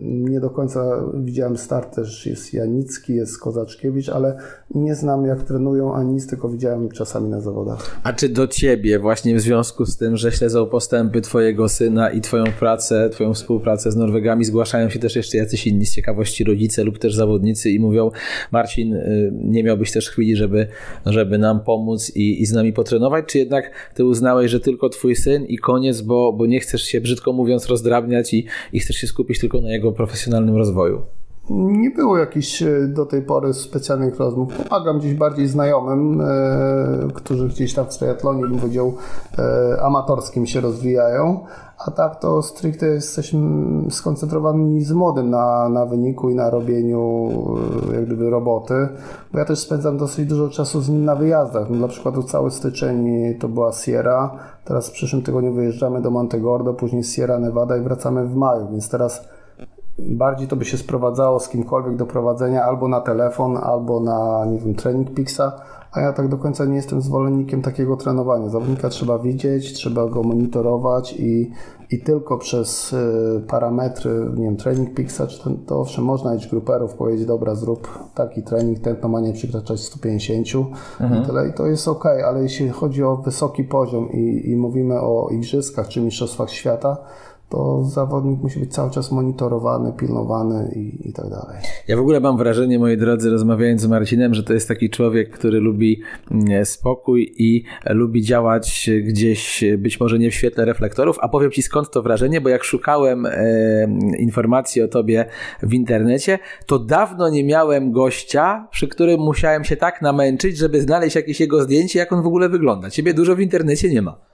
nie do końca widziałem start, też jest Janicki, jest Kozaczkiewicz, ale nie znam jak trenują ani nic, tylko widziałem czasami na zawodach. A czy do ciebie właśnie w związku z tym, że śledzą postępy twojego syna i twoją pracę, twoją współpracę z Norwegami, zgłaszają się też jeszcze jacyś inni z ciekawości rodzice lub też zawodnicy i mówią Marcin, y, nie miałbyś też chwili, żeby, żeby nam pomóc i, i z nami potrenować, czy jednak ty uznałeś, że tylko twój syn i koniec, bo, bo nie chcesz się, brzydko mówiąc, rozdrabniać i, i chcesz się skupić tylko na jego profesjonalnym rozwoju? Nie było jakichś e, do tej pory specjalnych rozmów. Pomagam gdzieś bardziej znajomym, e, którzy gdzieś tam w triatlonie, bym powiedział, e, amatorskim się rozwijają, a tak to stricte jesteśmy skoncentrowani z młodym na, na wyniku i na robieniu jak gdyby roboty, bo ja też spędzam dosyć dużo czasu z nim na wyjazdach. No, dla przykładu cały styczeń to była Sierra, teraz w przyszłym tygodniu wyjeżdżamy do Montegordo, później Sierra Nevada i wracamy w maju, więc teraz bardziej to by się sprowadzało z kimkolwiek do prowadzenia albo na telefon, albo na, nie wiem, trening Pixa, a ja tak do końca nie jestem zwolennikiem takiego trenowania. Zawodnika trzeba widzieć, trzeba go monitorować i, i tylko przez y, parametry, nie wiem, trening Pixa, czy ten, to owszem, można iść gruperów, powiedzieć, dobra, zrób taki trening, tętno ma nie przekraczać 150 mhm. i tyle, i to jest ok, ale jeśli chodzi o wysoki poziom i, i mówimy o igrzyskach czy mistrzostwach świata, to zawodnik musi być cały czas monitorowany, pilnowany i, i tak dalej. Ja w ogóle mam wrażenie, moi drodzy, rozmawiając z Marcinem, że to jest taki człowiek, który lubi mm, spokój i lubi działać gdzieś, być może nie w świetle reflektorów, a powiem Ci skąd to wrażenie, bo jak szukałem e, informacji o Tobie w internecie, to dawno nie miałem gościa, przy którym musiałem się tak namęczyć, żeby znaleźć jakieś jego zdjęcie, jak on w ogóle wygląda. Ciebie dużo w internecie nie ma.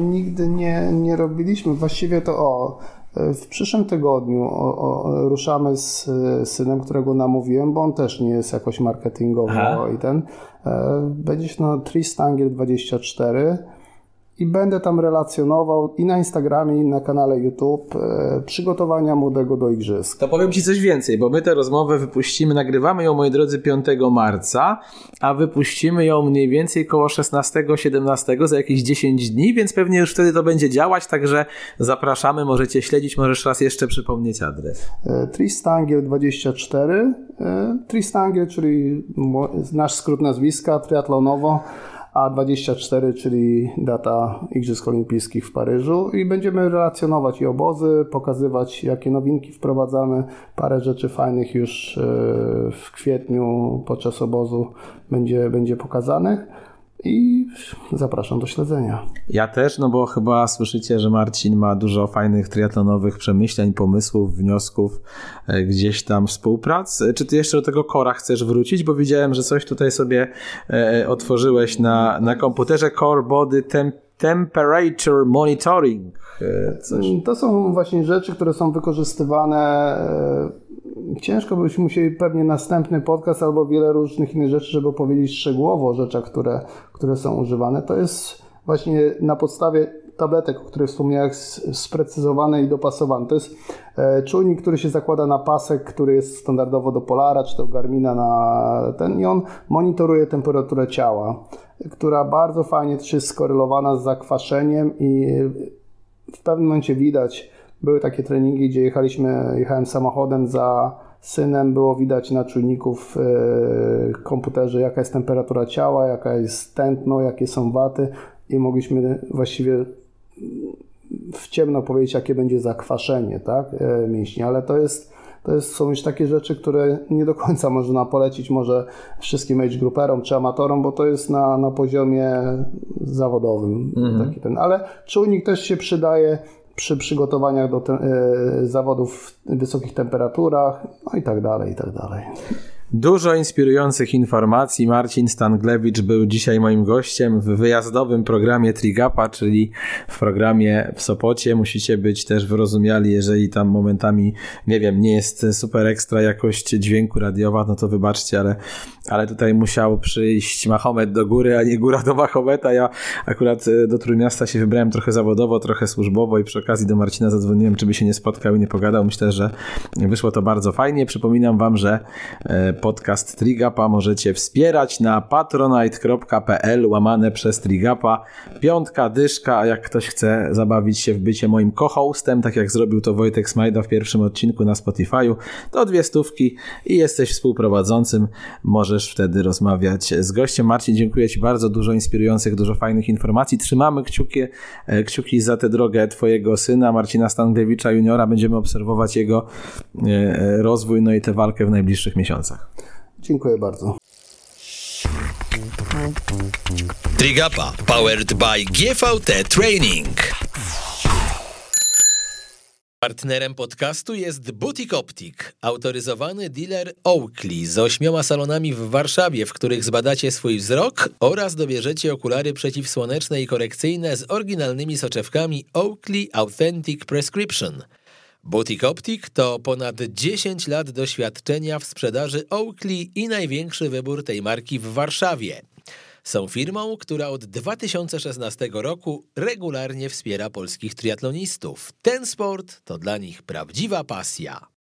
Nigdy nie, nie robiliśmy. Właściwie to o, w przyszłym tygodniu o, o, ruszamy z synem, którego namówiłem, bo on też nie jest jakoś marketingowo Aha. i ten. E, będzie się na Tristangiel 24 i będę tam relacjonował i na Instagramie, i na kanale YouTube e, przygotowania młodego do igrzysk. To powiem Ci coś więcej, bo my tę rozmowę wypuścimy, nagrywamy ją, moi drodzy, 5 marca, a wypuścimy ją mniej więcej koło 16-17 za jakieś 10 dni, więc pewnie już wtedy to będzie działać, także zapraszamy, możecie śledzić, możesz raz jeszcze przypomnieć adres. E, Tristangiel 24, e, Tristangiel, czyli nasz skrót nazwiska, triatlonowo a 24, czyli data Igrzysk Olimpijskich w Paryżu. I będziemy relacjonować i obozy, pokazywać jakie nowinki wprowadzamy, parę rzeczy fajnych już w kwietniu podczas obozu będzie, będzie pokazanych i zapraszam do śledzenia. Ja też, no bo chyba słyszycie, że Marcin ma dużo fajnych triatlonowych przemyśleń, pomysłów, wniosków, e, gdzieś tam współprac. E, czy ty jeszcze do tego kora chcesz wrócić? Bo widziałem, że coś tutaj sobie e, otworzyłeś na, na komputerze Core Body Temp Temperature Monitoring. Coś. To są właśnie rzeczy, które są wykorzystywane ciężko byśmy musieli pewnie następny podcast albo wiele różnych innych rzeczy, żeby opowiedzieć szczegółowo o rzeczach, które, które są używane. To jest właśnie na podstawie tabletek, o których wspomniałem, sprecyzowane i dopasowane. To jest e, czujnik, który się zakłada na pasek, który jest standardowo do Polara czy do Garmina na ten i on monitoruje temperaturę ciała, która bardzo fajnie jest skorelowana z zakwaszeniem i w pewnym momencie widać, były takie treningi, gdzie jechaliśmy, jechałem samochodem za synem, było widać na czujniku w e, komputerze, jaka jest temperatura ciała, jaka jest tętno, jakie są waty i mogliśmy właściwie w ciemno powiedzieć, jakie będzie zakwaszenie tak, e, mięśni, ale to jest to jest, są już takie rzeczy, które nie do końca można polecić może wszystkim age grouperom czy amatorom, bo to jest na, na poziomie zawodowym. Mhm. Taki ten. Ale czujnik też się przydaje przy przygotowaniach do te, e, zawodów w wysokich temperaturach, no i tak dalej, i tak dalej. Dużo inspirujących informacji. Marcin Stanglewicz był dzisiaj moim gościem w wyjazdowym programie Trigapa, czyli w programie w Sopocie. Musicie być też wyrozumiali, jeżeli tam momentami, nie wiem, nie jest super ekstra jakość dźwięku radiowa, no to wybaczcie, ale, ale tutaj musiał przyjść Mahomet do góry, a nie góra do Mahometa. Ja akurat e, do Trójmiasta się wybrałem trochę zawodowo, trochę służbowo i przy okazji do Marcina zadzwoniłem, czy by się nie spotkał i nie pogadał. Myślę, że wyszło to bardzo fajnie. Przypominam wam, że e, podcast Trigapa możecie wspierać na patronite.pl łamane przez Trigapa. Piątka, dyszka, a jak ktoś chce zabawić się w bycie moim co-hostem, tak jak zrobił to Wojtek Smajda w pierwszym odcinku na Spotify'u, to dwie stówki i jesteś współprowadzącym. Możesz wtedy rozmawiać z gościem. Marcin, dziękuję Ci bardzo. Dużo inspirujących, dużo fajnych informacji. Trzymamy kciuki, e, kciuki za tę drogę Twojego syna, Marcina Stanglewicza juniora. Będziemy obserwować jego e, rozwój, no i tę walkę w najbliższych miesiącach. Dziękuję bardzo. Trigapa powered by GVT Training. Partnerem podcastu jest Butik Optik, autoryzowany dealer Oakley z ośmioma salonami w Warszawie, w których zbadacie swój wzrok oraz dobierzecie okulary przeciwsłoneczne i korekcyjne z oryginalnymi soczewkami Oakley Authentic Prescription – Butik Optik to ponad 10 lat doświadczenia w sprzedaży Oakley i największy wybór tej marki w Warszawie. Są firmą, która od 2016 roku regularnie wspiera polskich triatlonistów. Ten sport to dla nich prawdziwa pasja.